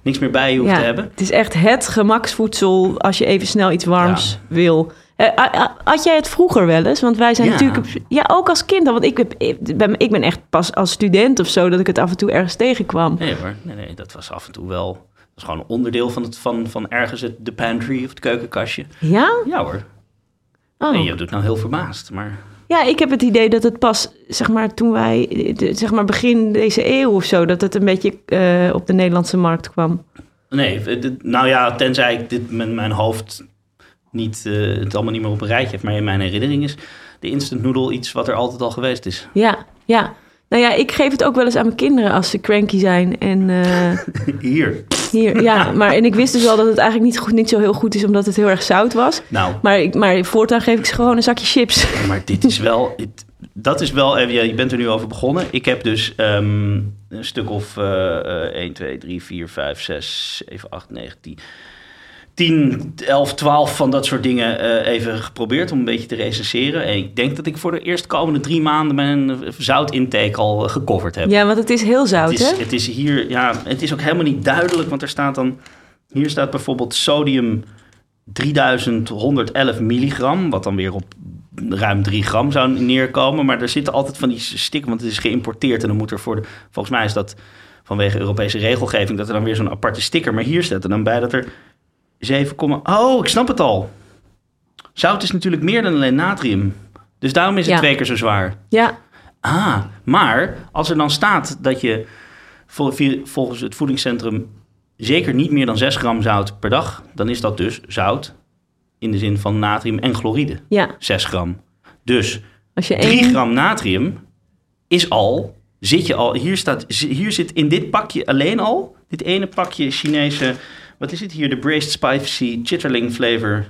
niks meer bij je hoeft Ja, te hebben. Het is echt het gemaksvoedsel als je even snel iets warms wil. Eh, had jij het vroeger wel eens? Want wij zijn Ja. natuurlijk... Ja, ook als kind. Want ik, heb, ik, ben, ik ben echt pas als student of zo... dat ik het af en toe ergens tegenkwam. Nee hoor, nee, nee, dat was af en toe wel... Dat is gewoon een onderdeel van, het, van, van ergens het, de pantry of het keukenkastje. Ja? Ja hoor. Oh. Nee, je doet nou heel verbaasd, maar... Ja, ik heb het idee dat het pas, zeg maar, toen wij... zeg maar begin deze eeuw of zo... dat het een beetje eh, op de Nederlandse markt kwam. Nee, dit- nou ja, tenzij ik dit met mijn hoofd niet, eh, het allemaal niet meer op een rijtje heeft. Maar in mijn herinnering is de instant noodle iets wat er altijd al geweest is. Ja, ja. Nou ja, ik geef het ook wel eens aan mijn kinderen als ze cranky zijn. En eh, Hier. hier, ja, maar en ik wist dus al dat het eigenlijk niet, goed, niet zo heel goed is, omdat het heel erg zout was. Nou, Maar, ik, maar voortaan geef ik ze gewoon een zakje chips. maar dit is wel... dit- dat is wel even... Ja, je bent er nu over begonnen. Ik heb dus ehm, een stuk of eh, eh, 1, 2, 3, 4, 5, 6, 7, 8, 9, 10... 10, 11, 12 van dat soort dingen eh, even geprobeerd om een beetje te recenseren. En ik denk dat ik voor de eerstkomende drie maanden mijn eh, zoutintake al eh, gecoverd heb. Ja, want het is heel zout, Het is, hè? het is hier, ja, het is ook helemaal niet duidelijk, want er staat dan, hier staat bijvoorbeeld sodium 3111 milligram, wat dan weer op ruim 3 gram zou neerkomen. Maar er zitten altijd van die stikken, want het is geïmporteerd en dan moet er voor de, volgens mij is dat vanwege Europese regelgeving, dat er dan weer zo'n aparte sticker. Maar hier staat er dan bij dat er 7, oh, ik snap het al. Zout is natuurlijk meer dan alleen natrium. Dus daarom is het Ja. twee keer zo zwaar. Ja, Ah, maar als er dan staat dat je volgens het voedingscentrum zeker niet meer dan 6 gram zout per dag, dan is dat dus zout in de zin van natrium en chloride. ja. 6 gram. Dus Als je 3 één... gram natrium is al, zit je al, hier, staat, hier zit in dit pakje alleen al, dit ene pakje Chinese, wat is het hier, de Braised Spicy Chitterling Flavor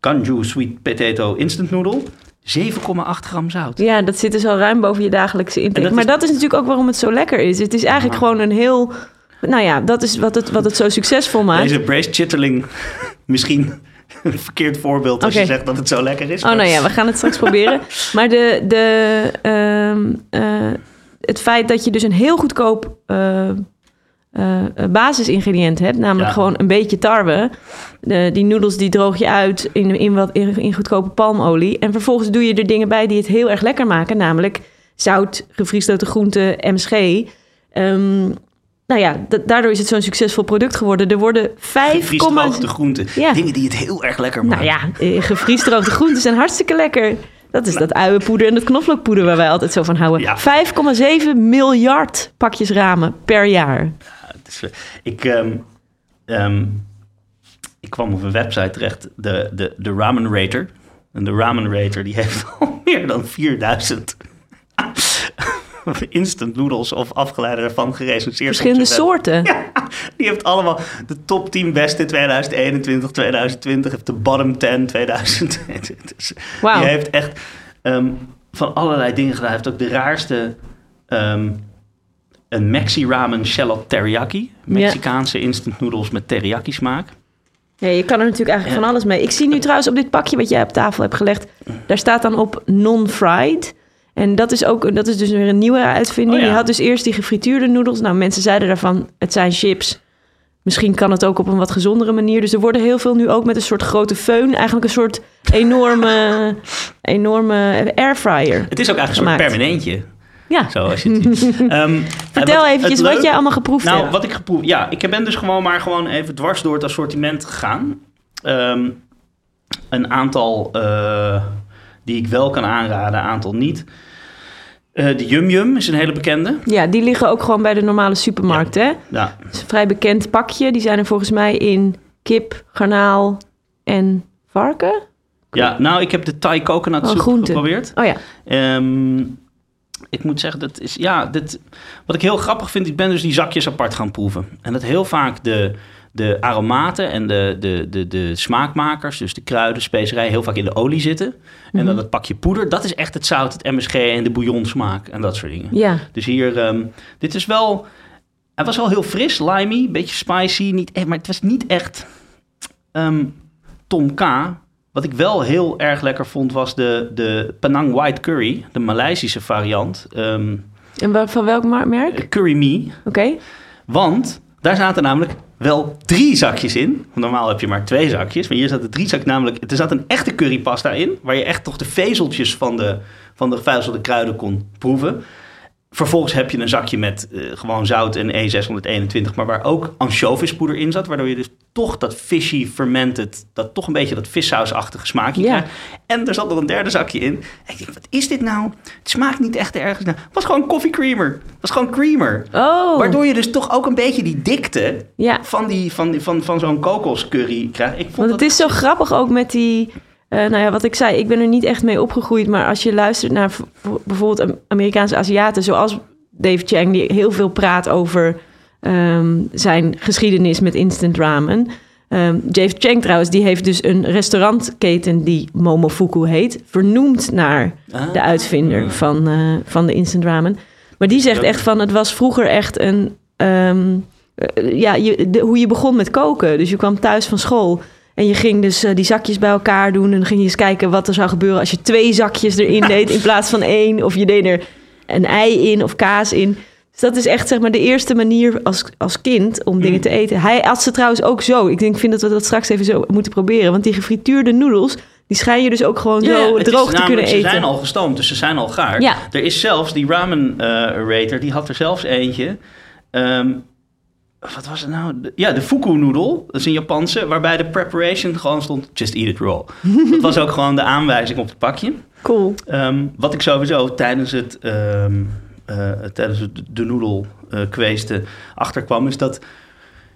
Kanju Sweet Potato Instant Noodle, 7,8 gram zout. Ja, dat zit dus al ruim boven je dagelijkse intake. Dat maar is- dat is natuurlijk ook waarom het zo lekker is. Het is eigenlijk gewoon een heel... Nou ja, dat is wat het, wat het zo succesvol maakt. Deze braised chitterling, misschien een verkeerd voorbeeld als je zegt dat het zo lekker is. Oh, nou ja, we gaan het straks proberen. Maar de, de, ehm, eh, het feit dat je dus een heel goedkoop eh, eh, basisingrediënt hebt, namelijk Ja. gewoon een beetje tarwe. De, die noedels die droog je uit in, in, wat, in, in goedkope palmolie. En vervolgens doe je er dingen bij die het heel erg lekker maken, namelijk zout, gevriesdode groenten, MSG. Ehm, nou ja, da- daardoor is het zo'n succesvol product geworden. Er worden 5, Gevriesdroogde groenten. Ja. Dingen die het heel erg lekker nou maken. ja, eh, gevriesdroogde groenten zijn hartstikke lekker. Dat is dat uienpoeder en dat knoflookpoeder waar wij altijd zo van houden. Ja. 5,7 miljard pakjes ramen per jaar. Ik, ehm, ehm, ik kwam op een website terecht, de, de, de Ramen Rater. En de Ramen Rater die heeft al meer dan 4000 instant noodles of afgeleiden ervan gerecenseerd. Verschillende soorten. Die heeft allemaal de top 10 beste 2021, 2020, heeft de bottom 10 2020. Dus Wauw. Die heeft echt ehm, van allerlei dingen gedaan. Hij heeft ook de raarste een Maxi Ramen Shallot Teriyaki. Mexicaanse instant noodles met teriyaki smaak. Ja, je kan er natuurlijk eigenlijk van alles mee. Ik zie nu trouwens op dit pakje wat jij op tafel hebt gelegd, daar staat dan op non-fried. En dat is ook, dat is dus weer een nieuwe uitvinding. Oh ja. Je had dus eerst die gefrituurde noedels. Nou, mensen zeiden daarvan, het zijn chips. Misschien kan het ook op een wat gezondere manier. Dus er worden heel veel nu ook met een soort grote föhn. Eigenlijk een soort enorme, enorme airfryer. Het is ook eigenlijk een soort permanentje. Ja, Zo als je het ziet. Ehm, vertel wat- eventjes wat jij allemaal geproefd Nou, hebt. wat ik geproefd... Ja, ik ben dus gewoon maar gewoon even dwars door het assortiment gegaan. Ehm, een aantal eh, die ik wel kan aanraden, een aantal niet. Eh, de Yum Yum is een hele bekende. Ja, die liggen ook gewoon bij de normale supermarkt, hè? Ja, Het is een vrij bekend pakje. Die zijn er volgens mij in kip, garnaal en varken. ja nou, ik heb de Thai coconut Oh, soep geprobeerd. Oh ja, Ehm, ik moet zeggen, dat is, ja, dit, wat ik heel grappig vind, ik ben dus die zakjes apart gaan proeven. En dat heel vaak de, de aromaten en de, de, de, de smaakmakers, dus de kruiden, specerijen, heel vaak in de olie zitten. En dan het pakje poeder, dat is echt het zout, het MSG en de bouillonsmaak en dat soort dingen. ja. Dus hier, ehm, dit is wel, het was wel heel fris, limey, beetje spicy, niet echt, maar het was niet echt ehm, Tom K. Wat ik wel heel erg lekker vond, was de, de Penang White Curry, de Maleisische variant. ehm, En van welk merk? curry Me. Oké. Want daar zaten namelijk wel drie zakjes in. Normaal heb je maar twee zakjes. Maar hier zaten drie zakjes. Namelijk, er zat een echte currypasta in. Waar je echt toch de vezeltjes van de, van de gevuizelde kruiden kon proeven. Vervolgens heb je een zakje met eh, gewoon zout en E621, maar waar ook ansjovispoeder in zat. Waardoor je dus toch dat fishy fermented, dat toch een beetje dat vissausachtige smaakje Ja. krijgt. En er zat nog een derde zakje in. En ik denk, wat is dit nou? Het smaakt niet echt ergens naar. Het was gewoon koffie creamer. Het was gewoon creamer. Oh, Waardoor je dus toch ook een beetje die dikte ja. van, die, van, van, van zo'n kokoscurry krijgt. Ik vond Want dat het is zo grappig ook met die... eh, nou ja, wat ik zei, ik ben er niet echt mee opgegroeid. Maar als je luistert naar bijvoorbeeld Am- Amerikaanse Aziaten... zoals Dave Chang, die heel veel praat over ehm, zijn geschiedenis met instant ramen... Ehm Dave Chang trouwens, die heeft dus een restaurantketen die Momofuku heet... vernoemd naar Ah. de uitvinder van, eh, van de instant ramen. Maar die zegt echt van, het was vroeger echt een... ehm, eh, ja, je, de, hoe je begon met koken. Dus je kwam thuis van school en je ging dus eh, die zakjes bij elkaar doen... en dan ging je eens kijken wat er zou gebeuren als je twee zakjes erin deed... in plaats van één, of je deed er een ei in of kaas in... Dus dat is echt zeg maar de eerste manier als, als kind om dingen te eten. Hij at ze trouwens ook zo. Ik denk, vind dat we dat straks even zo moeten proberen. Want die gefrituurde noedels, die schijn je dus ook gewoon Ja, zo is droog te kunnen eten. Ze zijn al gestoomd, dus ze zijn al gaar. Ja. Er is zelfs die ramen eh rater, die had er zelfs eentje. Ehm, wat was het nou? De- ja, de fuku-noedel. Dat is een Japanse, waarbij de preparation gewoon stond... Just eat it raw. dat was ook gewoon de aanwijzing op het pakje. Cool. Ehm, wat ik sowieso tijdens het, ehm, eh, tijdens het de noedel eh kweesten achterkwam... is dat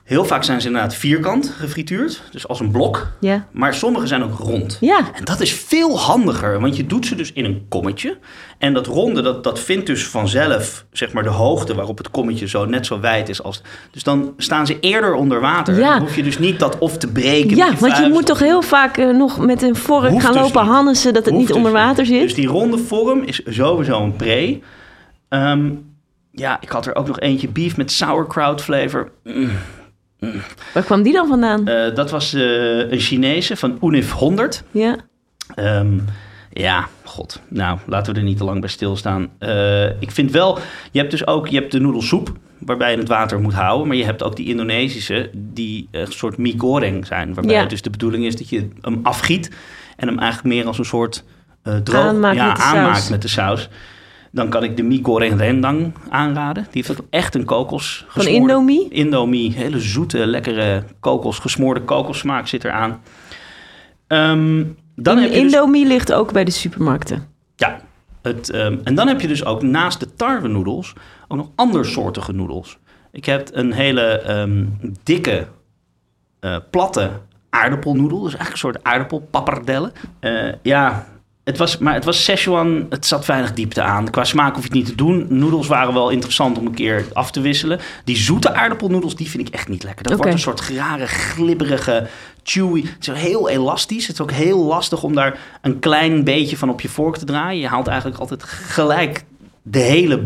heel vaak zijn ze inderdaad vierkant gefrituurd. Dus als een blok. Ja. Maar sommige zijn ook rond. Ja. En dat is veel handiger, want je doet ze dus in een kommetje. En dat ronde, dat, dat vindt dus vanzelf, zeg maar, de hoogte waarop het kommetje zo net zo wijd is als... Dus dan staan ze eerder onder water. Ja. Dan hoef je dus niet dat of te breken Ja, want je moet toch heel vaak eh, nog met een vork Hoeft gaan dus lopen niet. hannissen dat het Hoeft niet dus onder water zit. Dus die ronde vorm is sowieso een pre. Ehm, ja, ik had er ook nog eentje beef met sauerkraut flavor. Mm. Waar kwam die dan vandaan? Eh, dat was eh, een Chinese van Unif 100. ja. Ehm, ja, god. Nou, laten we er niet te lang bij stilstaan. Eh ik vind wel, je hebt dus ook, je hebt de noedelsoep, waarbij je het water moet houden. Maar je hebt ook die Indonesische, die een soort mie goreng zijn. Waarbij Ja. het dus de bedoeling is dat je hem afgiet en hem eigenlijk meer als een soort eh droog Aanmaakt ja, met de aanmaakt saus. met de saus. Dan kan ik de mie goreng rendang aanraden. Die heeft ook echt een kokos Van Indomie? Indomie, hele zoete, lekkere kokos, gesmoorde kokossmaak zit eraan. Ehm dan In- heb je dus, Indomie ligt ook bij de supermarkten. ja, het, ehm, en dan heb je dus ook naast de tarwenoedels ook nog andersoortige noedels. Ik heb een hele ehm, dikke, eh, platte aardappelnoedel. Dus eigenlijk een soort aardappelpappardellen. Eh, ja, het was, maar het was Szechuan, het zat weinig diepte aan. Qua smaak hoef je het niet te doen. Noedels waren wel interessant om een keer af te wisselen. Die zoete aardappelnoedels, die vind ik echt niet lekker. Dat wordt een soort rare, glibberige, chewy. Het is heel elastisch. Het is ook heel lastig om daar een klein beetje van op je vork te draaien. Je haalt eigenlijk altijd gelijk de hele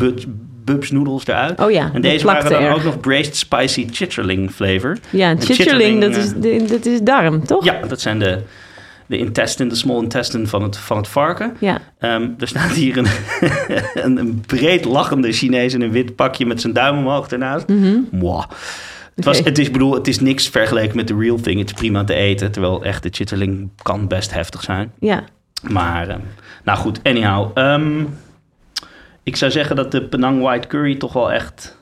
bubs noedels eruit. Oh ja, En deze waren dan erg. ook nog braised spicy chitterling flavor. Ja, chitterling, dat is, de- dat is darm, toch? Ja, dat zijn de, de intestine, de small intestine van het, van het varken. Ja. Ehm, er staat hier een, een, een breed lachende Chinees in een wit pakje met zijn duim omhoog ernaast. Mwah. Het, was, het, is, ik bedoel, het is niks vergeleken met de real thing. Het is prima te eten, terwijl echt de chitterling kan best heftig zijn. ja. Maar, ehm, nou goed, anyhow. ehm, ik zou zeggen dat de Penang White Curry toch wel echt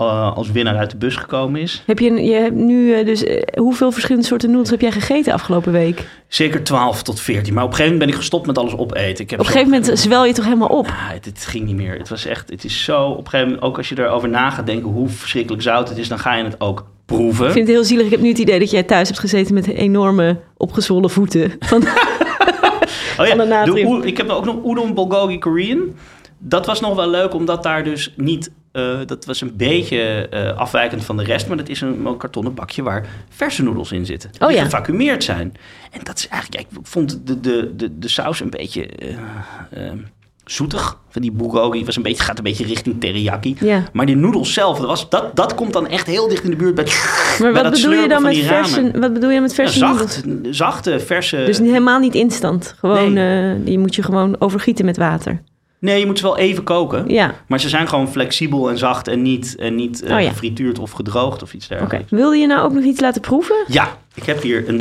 eh, als winnaar uit de bus gekomen is. Heb je, je hebt nu eh, dus eh, hoeveel verschillende soorten noedels heb jij gegeten afgelopen week? Op Zeker 12 tot 14. Maar op een gegeven moment ben ik gestopt met alles opeten. Ik heb een zo- gegeven moment zwel je toch helemaal op. Het, het ging niet meer. Het was echt, het is zo, op een gegeven moment, ook als je erover na gaat denken hoe verschrikkelijk zout het is, dan ga je het ook proeven. Ik vind het heel zielig. Ik heb nu het idee dat jij thuis hebt gezeten met enorme opgezwollen voeten. Van, Oh ja, de ik heb ook nog udon bulgogi Korean. Dat was nog wel leuk, omdat daar dus niet... eh, dat was een beetje eh, afwijkend van de rest, maar dat is een, een kartonnen bakje waar verse noedels in zitten. Oh die ja. gevacumeerd zijn. En dat is eigenlijk, ja, ik vond de, de, de, de saus een beetje eh, eh, zoetig. Van die bulgogi was een beetje, gaat een beetje richting teriyaki. ja. Maar die noedels zelf, dat, was, dat, dat komt dan echt heel dicht in de buurt bij, Maar bij wat bedoel je dan met verse, wat bedoel je met Ja, verse noedels? zacht, zachte, verse... Dus helemaal niet instant. Gewoon, die moet je gewoon overgieten met water. Nee, je moet ze wel even koken. Ja, Maar ze zijn gewoon flexibel en zacht en niet, en niet Oh ja. gefrituurd of gedroogd of iets oké. dergelijks. Wilde je nou ook nog iets laten proeven? Ja, ik heb hier een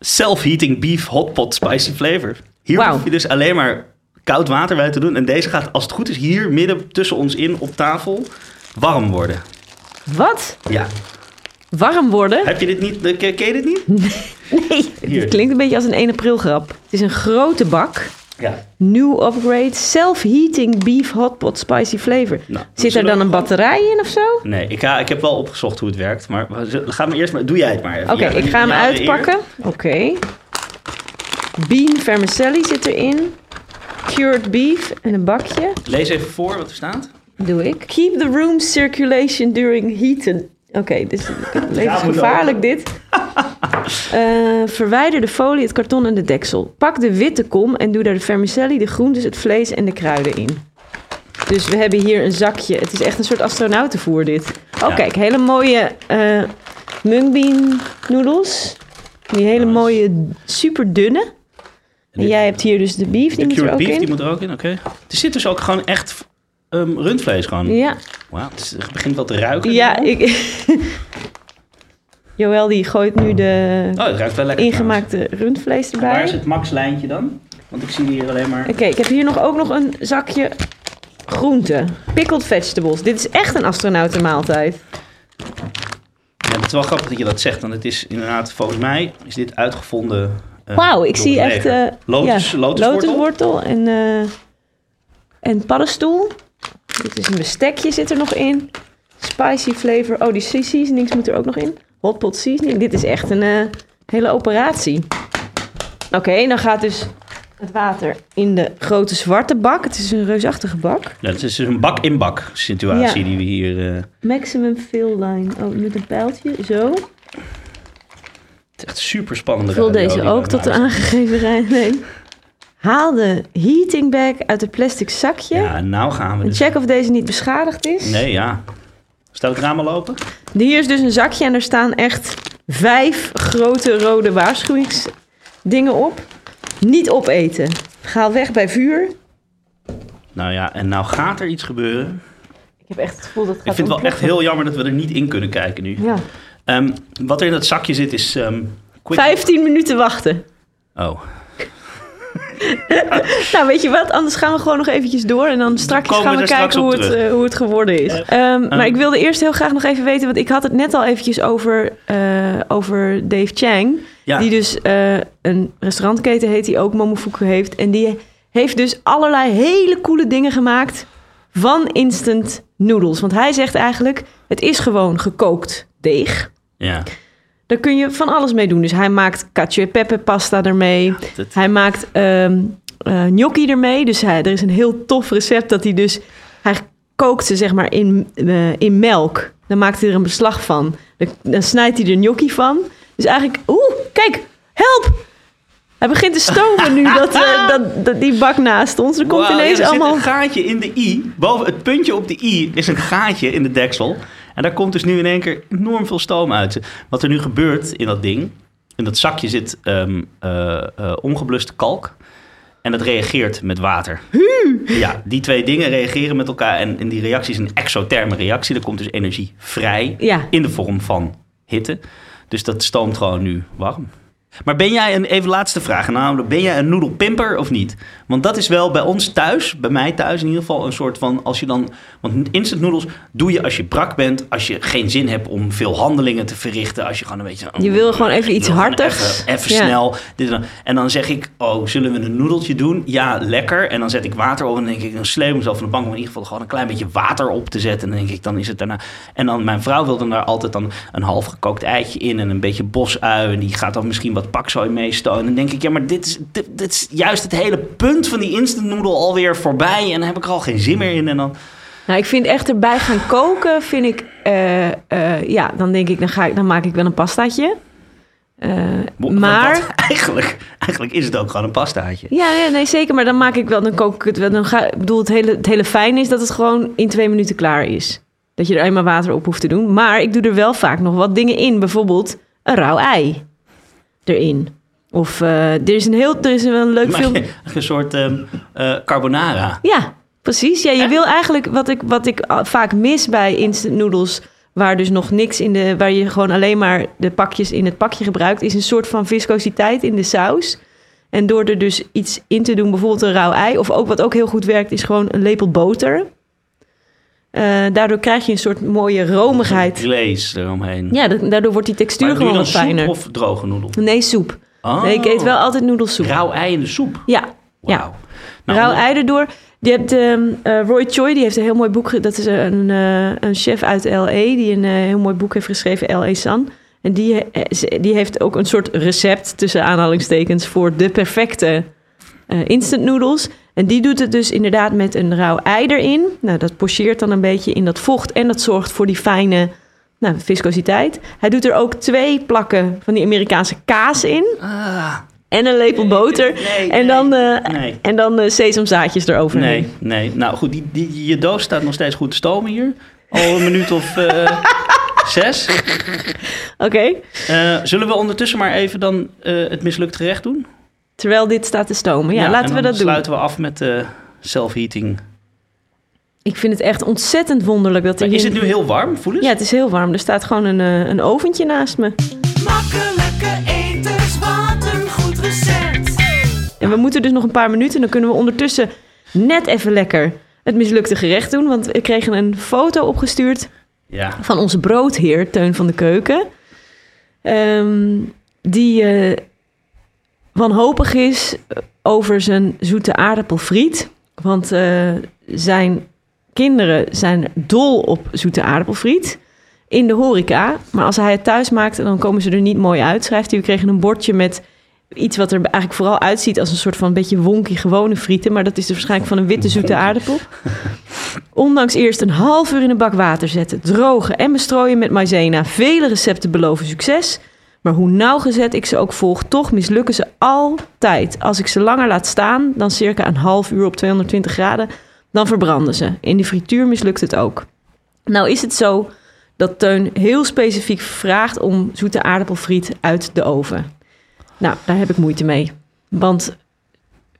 self-heating beef hot pot spicy flavor. Hier Wauw. hoef je dus alleen maar koud water bij te doen. En deze gaat, als het goed is, hier midden tussen ons in op tafel warm worden. Wat? Ja. Warm worden? Heb je dit niet? eh, Ken, je dit niet? Nee, het klinkt een beetje als een 1 april grap. Het is een grote bak. Ja. New upgrade, self-heating beef hotpot spicy flavor. Nou, Zit er dan een batterij in of zo? Nee, ik, ga, ik heb wel opgezocht hoe het werkt. Maar ga maar eerst maar. Doe jij het maar even. Oké, Ja, ik ga hem ja, uitpakken. Oké. Bean vermicelli zit erin. Cured beef en een bakje. Lees even voor wat er staat. Doe ik. Keep the room circulation during heaten. Oké, dit is levensgevaarlijk dit. Eh, verwijder de folie, het karton en de deksel. Pak de witte kom en doe daar de vermicelli, de groentes, het vlees en de kruiden in. Dus we hebben hier een zakje. Het is echt een soort astronautenvoer dit. Oh, Ja. kijk, hele mooie eh mung bean noedels. Die hele Nice. mooie, super dunne. En jij hebt hier dus de beef, die De moet er ook beef, in. die moet er ook in, oké. Er zit dus ook gewoon echt ehm, rundvlees gewoon. Ja, Wauw, het begint wel te ruiken. ja ik... Joël die gooit nu de Oh, ruikt wel lekker. ingemaakte rundvlees trouwens. Waar erbij. is het max lijntje dan? Want ik zie hier alleen maar... Oké, ik heb hier nog ook nog een zakje groenten. Pickled vegetables. Dit is echt een astronautenmaaltijd. Ja, het is wel grappig dat je dat zegt, want het is inderdaad, volgens mij, is dit uitgevonden. eh, Wauw, ik zie echt... eh, Lotus, ja, lotuswortel? lotuswortel en, eh, en paddenstoel. Dit is een bestekje, zit er nog in. Spicy flavor. Oh, die seasonings moet er ook nog in. Hot pot seasoning. Dit is echt een eh, hele operatie. Oké, dan gaat dus het water in de grote zwarte bak. Het is een reusachtige bak. Ja, het is dus een bak-in-bak situatie Ja. die we hier... eh, Maximum fill line. Oh, met een pijltje. Zo. het is echt super spannende Vul deze ook tot de aangegeven rij. Nee. Haal de heating bag uit het plastic zakje. Ja, nou gaan we dus... check of deze niet beschadigd is. Nee, ja. Staat het raam al open? Hier is dus een zakje en er staan echt vijf grote rode waarschuwingsdingen op. Niet opeten. Ga weg bij vuur. Nou ja, en nou gaat er iets gebeuren. Ik heb echt het gevoel dat het Ik gaat vind het wel echt heel jammer dat we er niet in kunnen kijken nu. Ja. Ehm, wat er in dat zakje zit is... ehm quick... 15 minuten wachten. Oh. Nou, weet je wat? Anders gaan we gewoon nog eventjes door. En dan straks gaan we kijken hoe het, eh, hoe het geworden is. Ehm, maar ik wilde eerst heel graag nog even weten... want ik had het net al eventjes over, eh, over Dave Chang. Ja. Die dus eh, een restaurantketen heet... die ook Momofuku heeft. En die heeft dus allerlei hele coole dingen gemaakt... van instant noodles. Want hij zegt eigenlijk... het is gewoon gekookt deeg... Ja. Daar kun je van alles mee doen. Dus hij maakt cacio e pepe pasta ermee. dat- Hij maakt ehm eh, gnocchi ermee. Dus hij, er is een heel tof recept dat hij dus... Hij kookt ze zeg maar in, eh, in melk. Dan maakt hij er een beslag van. Dan, dan snijdt hij er gnocchi van. Dus eigenlijk... Oeh, kijk! Help! Hij begint te stomen nu, dat, eh, dat, dat, die bak naast ons. Er komt ineens ja, er allemaal... zit een gaatje in de i. Boven het puntje op de i is een gaatje in de deksel. En daar komt dus nu in één keer enorm veel stoom uit. Wat er nu gebeurt in dat ding... In dat zakje zit ehm eh, eh, ongebluste kalk. En dat reageert met water. Ja, die twee dingen reageren met elkaar. En, en die reactie is een exotherme reactie. Er komt dus energie vrij Ja. in de vorm van hitte. Dus dat stoomt gewoon nu warm. Maar ben jij een, even laatste vraag, namelijk ben jij een noedelpimper of niet? Want dat is wel bij ons thuis, bij mij thuis in ieder geval, een soort van, als je dan, want instant noedels doe je als je brak bent, als je geen zin hebt om veel handelingen te verrichten, als je gewoon een beetje... Je wil gewoon even iets hartigs. Even, even Ja. snel. Dit en, dan. en dan zeg ik, oh, zullen we een noedeltje doen? Ja, lekker. En dan zet ik water op en dan denk ik, dan sleep mezelf van de bank om in ieder geval gewoon een klein beetje water op te zetten. En dan denk ik, dan is het daarna... En dan, mijn vrouw wil dan daar altijd dan een half gekookt eitje in en een beetje bosui. En die gaat dan misschien wat pakzooi meestoten. En dan denk ik, ja, maar dit is, dit, dit is juist het hele punt van die instant noodle alweer voorbij. En dan heb ik er al geen zin meer in. En dan... Nou, ik vind echt erbij gaan koken, vind ik... eh, eh, ja, dan denk ik, dan, ga ik, dan maak ik wel een pastaatje. Eh, maar... dat- eigenlijk, eigenlijk is het ook gewoon een pastaatje. Ja, ja, nee, zeker. Maar dan maak ik wel, dan kook ik het wel. Dan ga, ik bedoel, het hele, het hele fijne is dat het gewoon in twee minuten klaar is. Dat je er eenmaal water op hoeft te doen. Maar ik doe er wel vaak nog wat dingen in. Bijvoorbeeld een rauw ei erin. Of eh, er is een heel, er is een leuk film. een soort ehm, eh, carbonara. Ja, precies. Ja, je wil eigenlijk wat ik, wat ik ah, vaak mis bij instant noodles, waar dus nog niks in de, waar je gewoon alleen maar de pakjes in het pakje gebruikt, is een soort van viscositeit in de saus. En door er dus iets in te doen, bijvoorbeeld een rauw ei... of ook wat ook heel goed werkt, is gewoon een lepel boter. Eh, daardoor krijg je een soort mooie romigheid. Vlees eromheen. Ja, da- daardoor wordt die textuur maar gewoon wat soep fijner. of droge noedel? Nee, soep. Oh. Nee, ik eet wel altijd noedelsoep. Rauw ei in de soep. Ja, ja. Wauw. Nou, Rauw ei erdoor. Je hebt ehm, eh, Roy Choi, die heeft een heel mooi boek. Dat is een, eh, een chef uit L.A. die een heel mooi boek heeft geschreven, L.A. San. En die, die heeft ook een soort recept, tussen aanhalingstekens, voor de perfecte instant noodles. En die doet het dus inderdaad met een rauw ei erin. Nou, dat pocheert dan een beetje in dat vocht en dat zorgt voor die fijne nou, viscositeit. Hij doet er ook twee plakken van die Amerikaanse kaas in. Ah, En een lepel boter. nee, en, dan, eh, nee. en dan eh, sesamzaadjes eroverheen. Nee, nee. Nou goed, die, die, je doos staat nog steeds goed te stomen hier. Al een minuut of eh, zes. Oké. Zullen we ondertussen maar even dan het mislukt gerecht doen? Terwijl dit staat te stomen. Ja, en laten we dan dat doen. sluiten we af met de self-heating. Ik vind het echt ontzettend wonderlijk dat er Maar is het nu heel warm? Voel eens? Ja, het is heel warm. Er staat gewoon een, eh, een oventje naast me. Makkelijke eters, wat een goed recept. En we moeten dus nog een paar minuten. Dan kunnen we ondertussen net even lekker het mislukte gerecht doen. Want we kregen een foto opgestuurd Ja. van onze broodheer, Teun van de Keuken. Ehm, die eh, wanhopig is over zijn zoete aardappelfriet. Want eh, zijn kinderen zijn dol op zoete aardappelfriet in de horeca. Maar als hij het thuis maakt, dan komen ze er niet mooi uit, schrijft hij. We kregen een bordje met iets wat er eigenlijk vooral uitziet als een soort van beetje wonky gewone frieten. Maar dat is dus waarschijnlijk van een witte zoete aardappel. Ondanks eerst een half uur in een bak water zetten, drogen en bestrooien met maizena. Vele recepten beloven succes. Maar hoe nauwgezet ik ze ook volg, toch mislukken ze altijd. Als ik ze langer laat staan, dan circa een half uur op 220 graden, dan verbranden ze. In de frituur mislukt het ook. Nou is het zo dat Teun heel specifiek vraagt om zoete aardappelfriet uit de oven. Nou, daar heb ik moeite mee. Want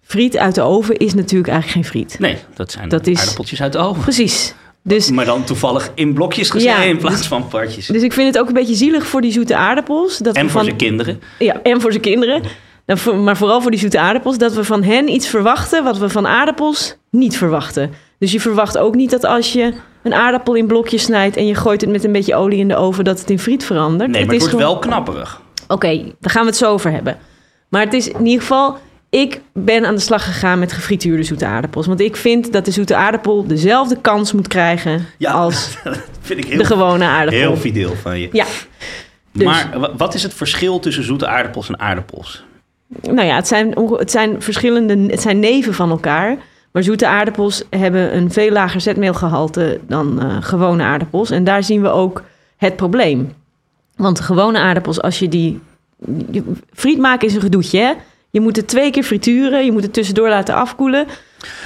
friet uit de oven is natuurlijk eigenlijk geen friet. Nee, dat zijn Dat is- aardappeltjes uit de oven. Precies. Dus Maar dan toevallig in blokjes gesneden Ja, in plaats van partjes. Dus ik vind het ook een beetje zielig voor die zoete aardappels. Dat en we voor van, zijn kinderen. Ja, en voor zijn kinderen. Voor- maar vooral voor die zoete aardappels. Dat we van hen iets verwachten wat we van aardappels niet verwachten. Dus je verwacht ook niet dat als je een aardappel in blokjes snijdt... en je gooit het met een beetje olie in de oven... dat het in friet verandert. Nee, maar het is wordt gewoon- wel knapperig. Oké, daar gaan we het zo over hebben. Maar het is in ieder geval... Ik ben aan de slag gegaan met gefrituurde zoete aardappels. Want ik vind dat de zoete aardappel dezelfde kans moet krijgen... Ja, als vind ik heel, de gewone aardappel. heel fideel van je. Ja, dus- Maar wa- wat is het verschil tussen zoete aardappels en aardappels? Nou ja, het zijn, het zijn verschillende, het zijn neven van elkaar. Maar zoete aardappels hebben een veel lager zetmeelgehalte dan eh, gewone aardappels. En daar zien we ook het probleem. Want gewone aardappels, als je die... Friet maken is een gedoetje, hè? Je moet het twee keer frituren, je moet het tussendoor laten afkoelen.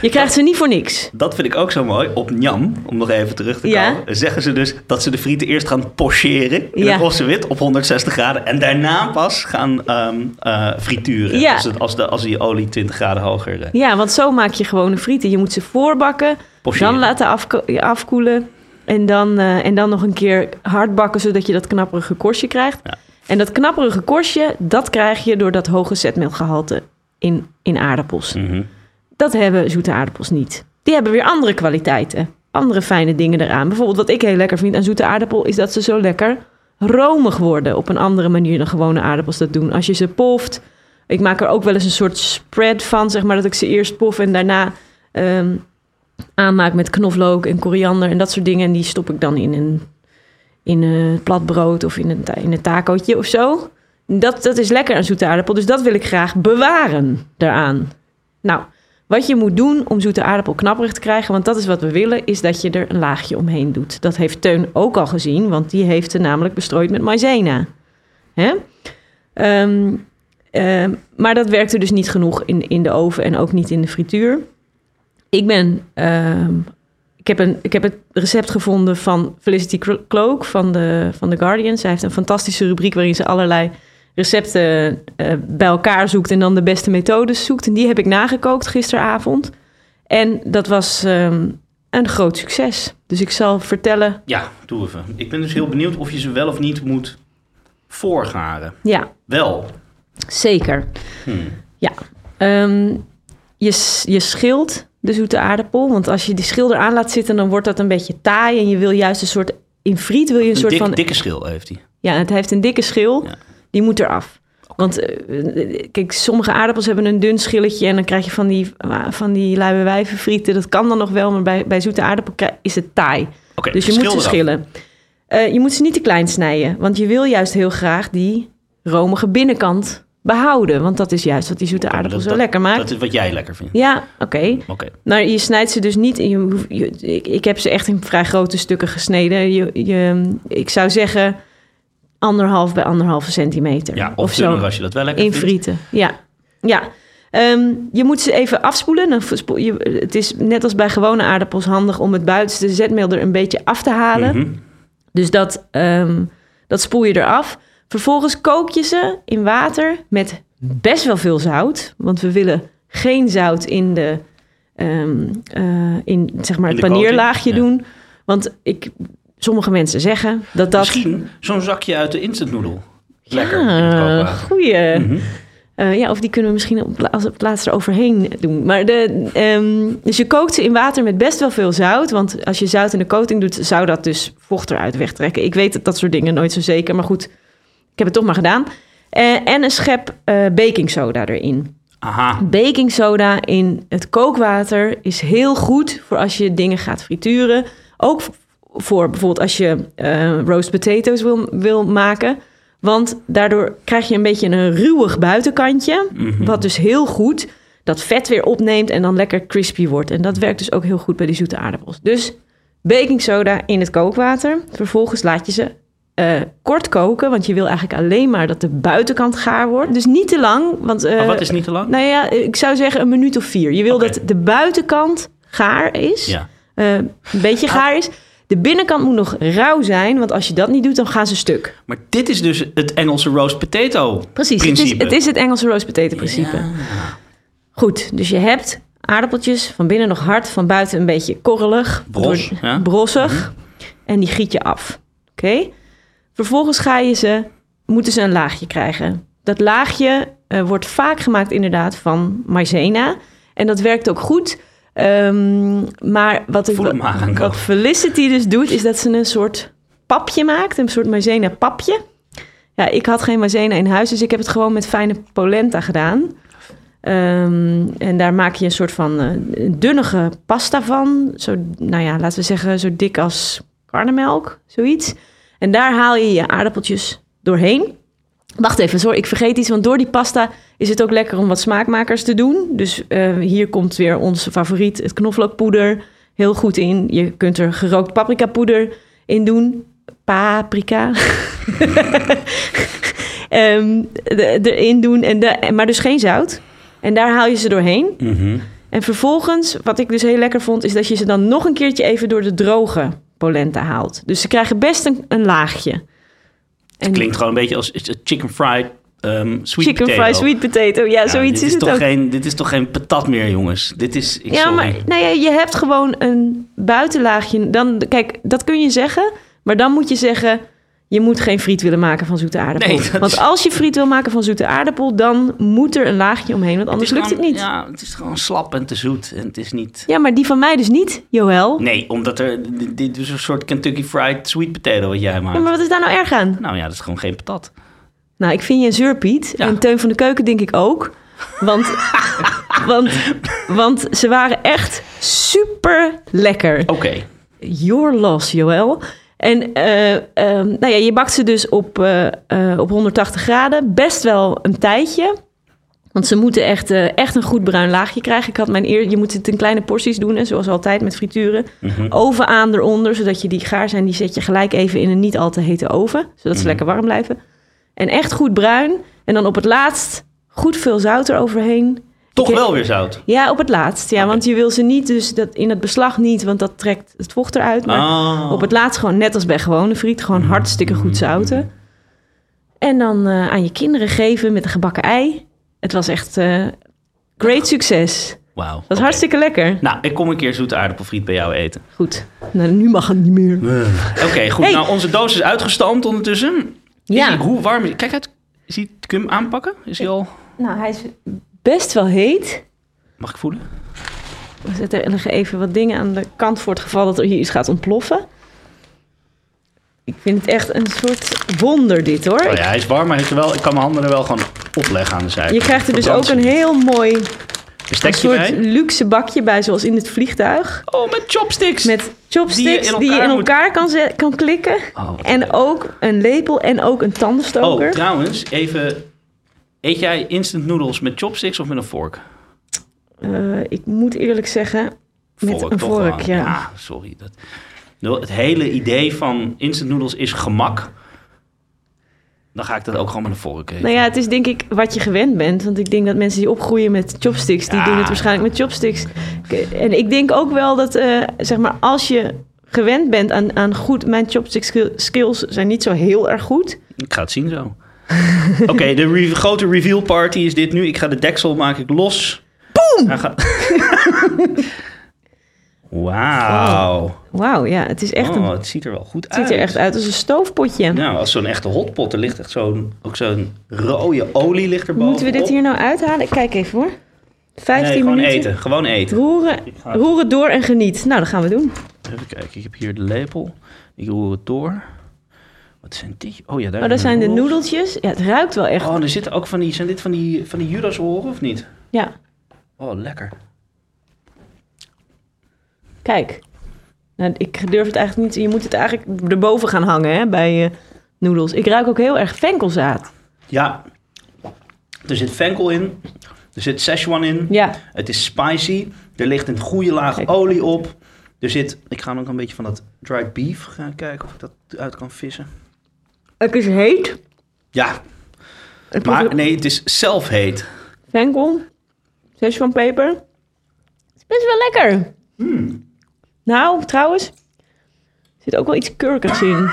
Je krijgt ze niet voor niks. Dat vind ik ook zo mooi. Op Njam, om nog even terug te Ja. komen, zeggen ze dus dat ze de frieten eerst gaan pocheren in Ja. het wit op 160 graden. En daarna pas gaan ehm, eh, frituren. Ja. Als, het, als, de, als die olie 20 graden hoger eh, Ja, want zo maak je gewone frieten. Je moet ze voorbakken, pocheren. dan laten afko- afkoelen. En dan, eh, en dan nog een keer hard bakken, zodat je dat knapperige korstje krijgt. Ja. En dat knapperige korstje, dat krijg je door dat hoge zetmeelgehalte in, in aardappels. Mhm. Dat hebben zoete aardappels niet. Die hebben weer andere kwaliteiten. Andere fijne dingen eraan. Bijvoorbeeld wat ik heel lekker vind aan zoete aardappel... is dat ze zo lekker romig worden. Op een andere manier dan gewone aardappels dat doen. Als je ze poft... Ik maak er ook wel eens een soort spread van, zeg maar... dat ik ze eerst pof en daarna ehm, aanmaak met knoflook en koriander... en dat soort dingen. En die stop ik dan in een, in een plat brood of in een, in een tacootje of zo. Dat, dat is lekker aan zoete aardappel. Dus dat wil ik graag bewaren daaraan. Nou, wat je moet doen om zoete aardappel knapperig te krijgen, want dat is wat we willen, is dat je er een laagje omheen doet. Dat heeft Teun ook al gezien, want die heeft ze namelijk bestrooid met maizena. Hè? Ehm, ehm, maar dat werkte dus niet genoeg in, in de oven en ook niet in de frituur. Ik ben. ehm, ik, heb een, ik heb het recept gevonden van Felicity Cloak van de, van The Guardian. Zij heeft een fantastische rubriek waarin ze allerlei recepten eh, bij elkaar zoekt en dan de beste methodes zoekt. En die heb ik nagekookt gisteravond. En dat was ehm, een groot succes. Dus ik zal vertellen. Ja, doe even. Ik ben dus heel benieuwd of je ze wel of niet moet voorgaren. Ja, Wel. zeker. Hmm. Ja, Ehm, je, je schilt de zoete aardappel. Want als je die schil eraan laat zitten, dan wordt dat een beetje taai. En je wil juist een soort... In friet wil je een, Een soort dik- van... dikke schil heeft hij. Ja, het heeft een dikke schil. Ja. Die moet eraf. Want eh, kijk, sommige aardappels hebben een dun schilletje... en dan krijg je van die, van die luie wijvenfrieten. Dat kan dan nog wel, maar bij, bij zoete aardappel is het taai. Oké, Dus je moet ze schillen. Eh, je moet ze niet te klein snijden. Want je wil juist heel graag die romige binnenkant behouden. Want dat is juist wat die zoete aardappel dat- zo lekker maakt. Dat is wat jij lekker vindt. Ja, oké. Oké. Nou, je snijdt ze dus niet. Je, je- ik, ik heb ze echt in vrij grote stukken gesneden. Je, je, ik zou zeggen anderhalf bij anderhalve centimeter. Ja, of, dunner als je dat wel lekker in vindt. frieten. Ja, ja. Ehm, je moet ze even afspoelen. Dan je, het is net als bij gewone aardappels handig om het buitenste zetmeel er een beetje af te halen. Mhm. Dus dat, ehm, dat spoel je eraf. Vervolgens kook je ze in water met best wel veel zout. Want we willen geen zout in, de, ehm, eh, in zeg maar In het ja. doen. Want ik, sommige mensen zeggen dat dat... Misschien zo'n zakje uit de instant noodle. Lekker Ja, goeie. Eh, ja, of die kunnen we misschien op, als het laatst eroverheen doen. Maar de, ehm, dus je kookt ze in water met best wel veel zout. Want als je zout in de coating doet, zou dat dus vocht eruit wegtrekken. Ik weet dat soort dingen nooit zo zeker. Maar goed, ik heb het toch maar gedaan. Eh, en een schep eh baking soda erin. Aha. Baking soda in het kookwater is heel goed voor als je dingen gaat frituren. Ook voor bijvoorbeeld als je eh roast potatoes wil, wil maken. Want daardoor krijg je een beetje een ruwig buitenkantje. Wat dus heel goed dat vet weer opneemt en dan lekker crispy wordt. En dat werkt dus ook heel goed bij die zoete aardappels. Dus baking soda in het kookwater. Vervolgens laat je ze eh, kort koken. Want je wil eigenlijk alleen maar dat de buitenkant gaar wordt. Dus niet te lang. Want, Maar wat is niet te lang? nou ja, ik zou zeggen een minuut of vier. Je wil dat de buitenkant gaar is. Ja. eh, een beetje gaar is. De binnenkant moet nog rauw zijn, want als je dat niet doet, dan gaan ze stuk. Maar dit is dus het Engelse roast potato Precies, het is, het is het Engelse roast potato principe. Goed, dus je hebt aardappeltjes, van binnen nog hard, van buiten een beetje korrelig. Bros, door- ja. Mhm. Brossig. En die giet je af. Oké? Vervolgens ga je ze, moeten ze een laagje krijgen. Dat laagje eh, wordt vaak gemaakt inderdaad van maizena. En dat werkt ook goed. Ehm, maar wat, ik, aankomen. wat Felicity dus doet, is dat ze een soort papje maakt. Een soort maizena papje. Ja, ik had geen maizena in huis, dus ik heb het gewoon met fijne polenta gedaan. Ehm, en daar maak je een soort van eh, dunnige pasta van. Zo, nou ja, laten we zeggen zo dik als karnemelk, zoiets. En daar haal je je aardappeltjes doorheen. Wacht even, sorry, ik vergeet iets. Want door die pasta is het ook lekker om wat smaakmakers te doen. Dus eh, hier komt weer onze favoriet, het knoflookpoeder, heel goed in. Je kunt er gerookt paprikapoeder in doen. Paprika. Ehm, de- erin doen, en de, maar dus geen zout. En daar haal je ze doorheen. Mhm. En vervolgens, wat ik dus heel lekker vond, is dat je ze dan nog een keertje even door de droge polenta haalt. Dus ze krijgen best een, een laagje. En Klinkt gewoon een beetje als chicken fried um, sweet chicken potato. fried sweet potato. Ja, Ja, zoiets dit is, het toch. Geen, dit is toch geen patat meer, jongens? Dit is... Ik, ja, sorry. maar nou ja, je hebt gewoon een buitenlaagje. Dan, kijk, dat kun je zeggen. Maar dan moet je zeggen, je moet geen friet willen maken van zoete aardappel. Nee, Want als je friet wil maken van zoete aardapel, dan moet er een laagje omheen. Want anders lukt het niet. Ja. Ja, het is gewoon slap en te zoet. En het is niet... maar die van mij dus niet, Joël. Nee, omdat er... Dit is een soort Kentucky fried sweet potato wat jij maakt. Ja, maar wat is daar nou erg aan? Nou ja, dat is gewoon geen patat. Nou, ik vind je een zeurpiet. Ja. En Teun van de Keuken denk ik ook. Want, want, want ze waren echt super lekker. Oké. Your loss, Joël. En eh, ehm, nou ja, je bakt ze dus op, eh, eh, op 180 graden. Best wel een tijdje. Want ze moeten echt, echt een goed bruin laagje krijgen. Ik had mijn eer, je moet het in kleine porties doen, hè, zoals altijd met frituren. Mhm. Oven aan eronder, zodat je die gaar zijn, die zet je gelijk even in een niet al te hete oven. Zodat ze Mhm. lekker warm blijven. En echt goed bruin. En dan op het laatst goed veel zout eroverheen. Toch wel weer zout. Ja, op het laatst. Ja, want je wil ze niet, dus dat in het beslag niet, want dat trekt het vocht eruit. Maar Oh. op het laatst gewoon net als bij gewone friet, gewoon hartstikke goed zouten. En dan eh, aan je kinderen geven met een gebakken ei. Het was echt eh, great succes. Wauw. Dat is hartstikke lekker. Nou, ik kom een keer zoete aardappelfriet bij jou eten. Goed. Nou, nu mag het niet meer. Oké, goed. Hey. Nou, onze doos is uitgestampt ondertussen. Ja. Is die- hoe warm is Kijk uit. Is hij, kun je hem aanpakken? Is hij al... Nou, hij is best wel heet. Mag ik voelen? We zetten er even wat dingen aan de kant voor het geval dat er hier iets gaat ontploffen. Ik vind het echt een soort wonder dit hoor. Oh ja, hij is warm, maar heeft er wel, ik kan mijn handen er wel gewoon opleggen aan de zijkant. Je krijgt er dus ook een heel mooi een soort bij. luxe bakje bij, zoals in het vliegtuig. Oh, met chopsticks. Met chopsticks Die die je in elkaar moet- kan, kan klikken. Oh, en ook een lepel en ook een tandenstoker. Oh, trouwens, even... Eet jij instant noodles met chopsticks of met een vork? Eh, ik moet eerlijk zeggen, met een vork, ja. sorry. Dat, het hele idee van instant noodles is gemak. Dan ga ik dat ook gewoon met een vork eten. Nou ja, het is denk ik wat je gewend bent. Want ik denk dat mensen die opgroeien met chopsticks, die Ja. doen het waarschijnlijk met chopsticks. En ik denk ook wel dat, eh, zeg maar, als je gewend bent aan, aan goed... Mijn chopstick skill- skills zijn niet zo heel erg goed. Ik ga het zien zo. Oké, de re- grote reveal party is dit nu. Ik ga de deksel maak ik los. Boom! Gaat... Wauw. Wauw, ja, het is echt een... Oh, het ziet er wel goed Het uit. ziet er echt uit als een stoofpotje. Nou, als zo'n echte hotpot. Er ligt echt zo'n, ook zo'n rode olie ligt erboven. Moeten we dit hier nou uithalen? Kijk even hoor. 15 Nee, gewoon minuten. eten. Gewoon eten. Roeren, roeren door en geniet. Nou, dat gaan we doen. Even kijken, ik heb hier de lepel. Ik roer het door. Wat zijn die? Oh ja, daar Oh, dat zijn de noedeltjes. Ja, het ruikt wel echt. Oh, er zitten ook van die, zijn dit van die, van die Judas oren of niet? Ja, Oh, lekker. kijk. Nou, ik durf het eigenlijk niet. Je moet het eigenlijk erboven gaan hangen hè, bij eh noedels. Ik ruik ook heel erg venkelzaad. Ja, er zit venkel in. Er zit Szechuan in. Ja, Het is spicy. Er ligt een goede laag Kijk. olie op. Er zit, ik ga ook een beetje van dat dried beef gaan kijken of ik dat uit kan vissen. Het is heet. Ja, Het maar nee, het is zelf heet. Venkel, peper. Het is best wel lekker. Hmm. Nou, trouwens, er zit ook wel iets kurkigs in.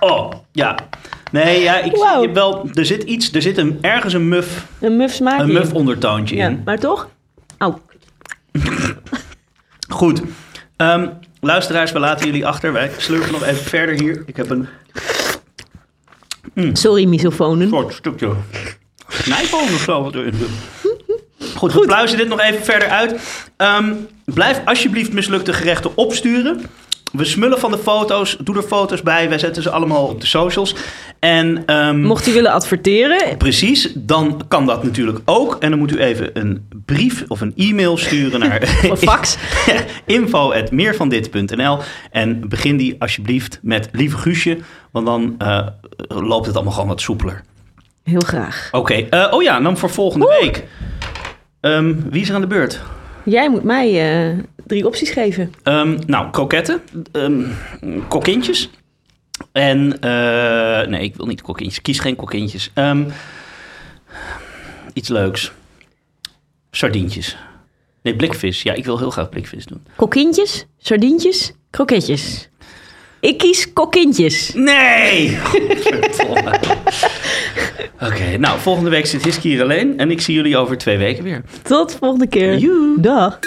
Oh, ja. Nee, ja, ik je wel, er zit iets, er zit een, ergens een muf, Een muf smaakje. een muf ondertoontje Ja, in. maar toch? Oh, Goed. Ehm, luisteraars, we laten jullie achter. Wij slurpen nog even verder hier. Ik heb een sorry misofonen. soort stukje snijboom of zo. Wat erin zit. Goed, we pluizen dit nog even verder uit. Ehm, blijf alsjeblieft mislukte gerechten opsturen. We smullen van de foto's. Doe er foto's bij. Wij zetten ze allemaal op de socials. En ehm, Mocht u willen adverteren, Precies, dan kan dat natuurlijk ook. En dan moet u even een brief of een e-mail sturen naar fax. info.meervandit.nl en begin die alsjeblieft met lieve Guusje, want dan eh, loopt het allemaal gewoon wat soepeler. Heel graag. Oké, eh, oh ja, dan voor volgende week. Ehm, wie is er aan de beurt? Jij moet mij eh, drie opties geven. Ehm, nou, kroketten, kokintjes. En, eh, nee, ik wil niet kokintjes. Kies geen kokintjes. Ehm, iets leuks. Sardientjes. Nee, blikvis. Ja, ik wil heel graag blikvis doen. Kokintjes, sardientjes, kroketjes. Ik kies kokintjes. Nee! Oké, nou, volgende week zit Hiski hier alleen. En ik zie jullie over twee weken weer. Tot volgende keer. Joe. Dag.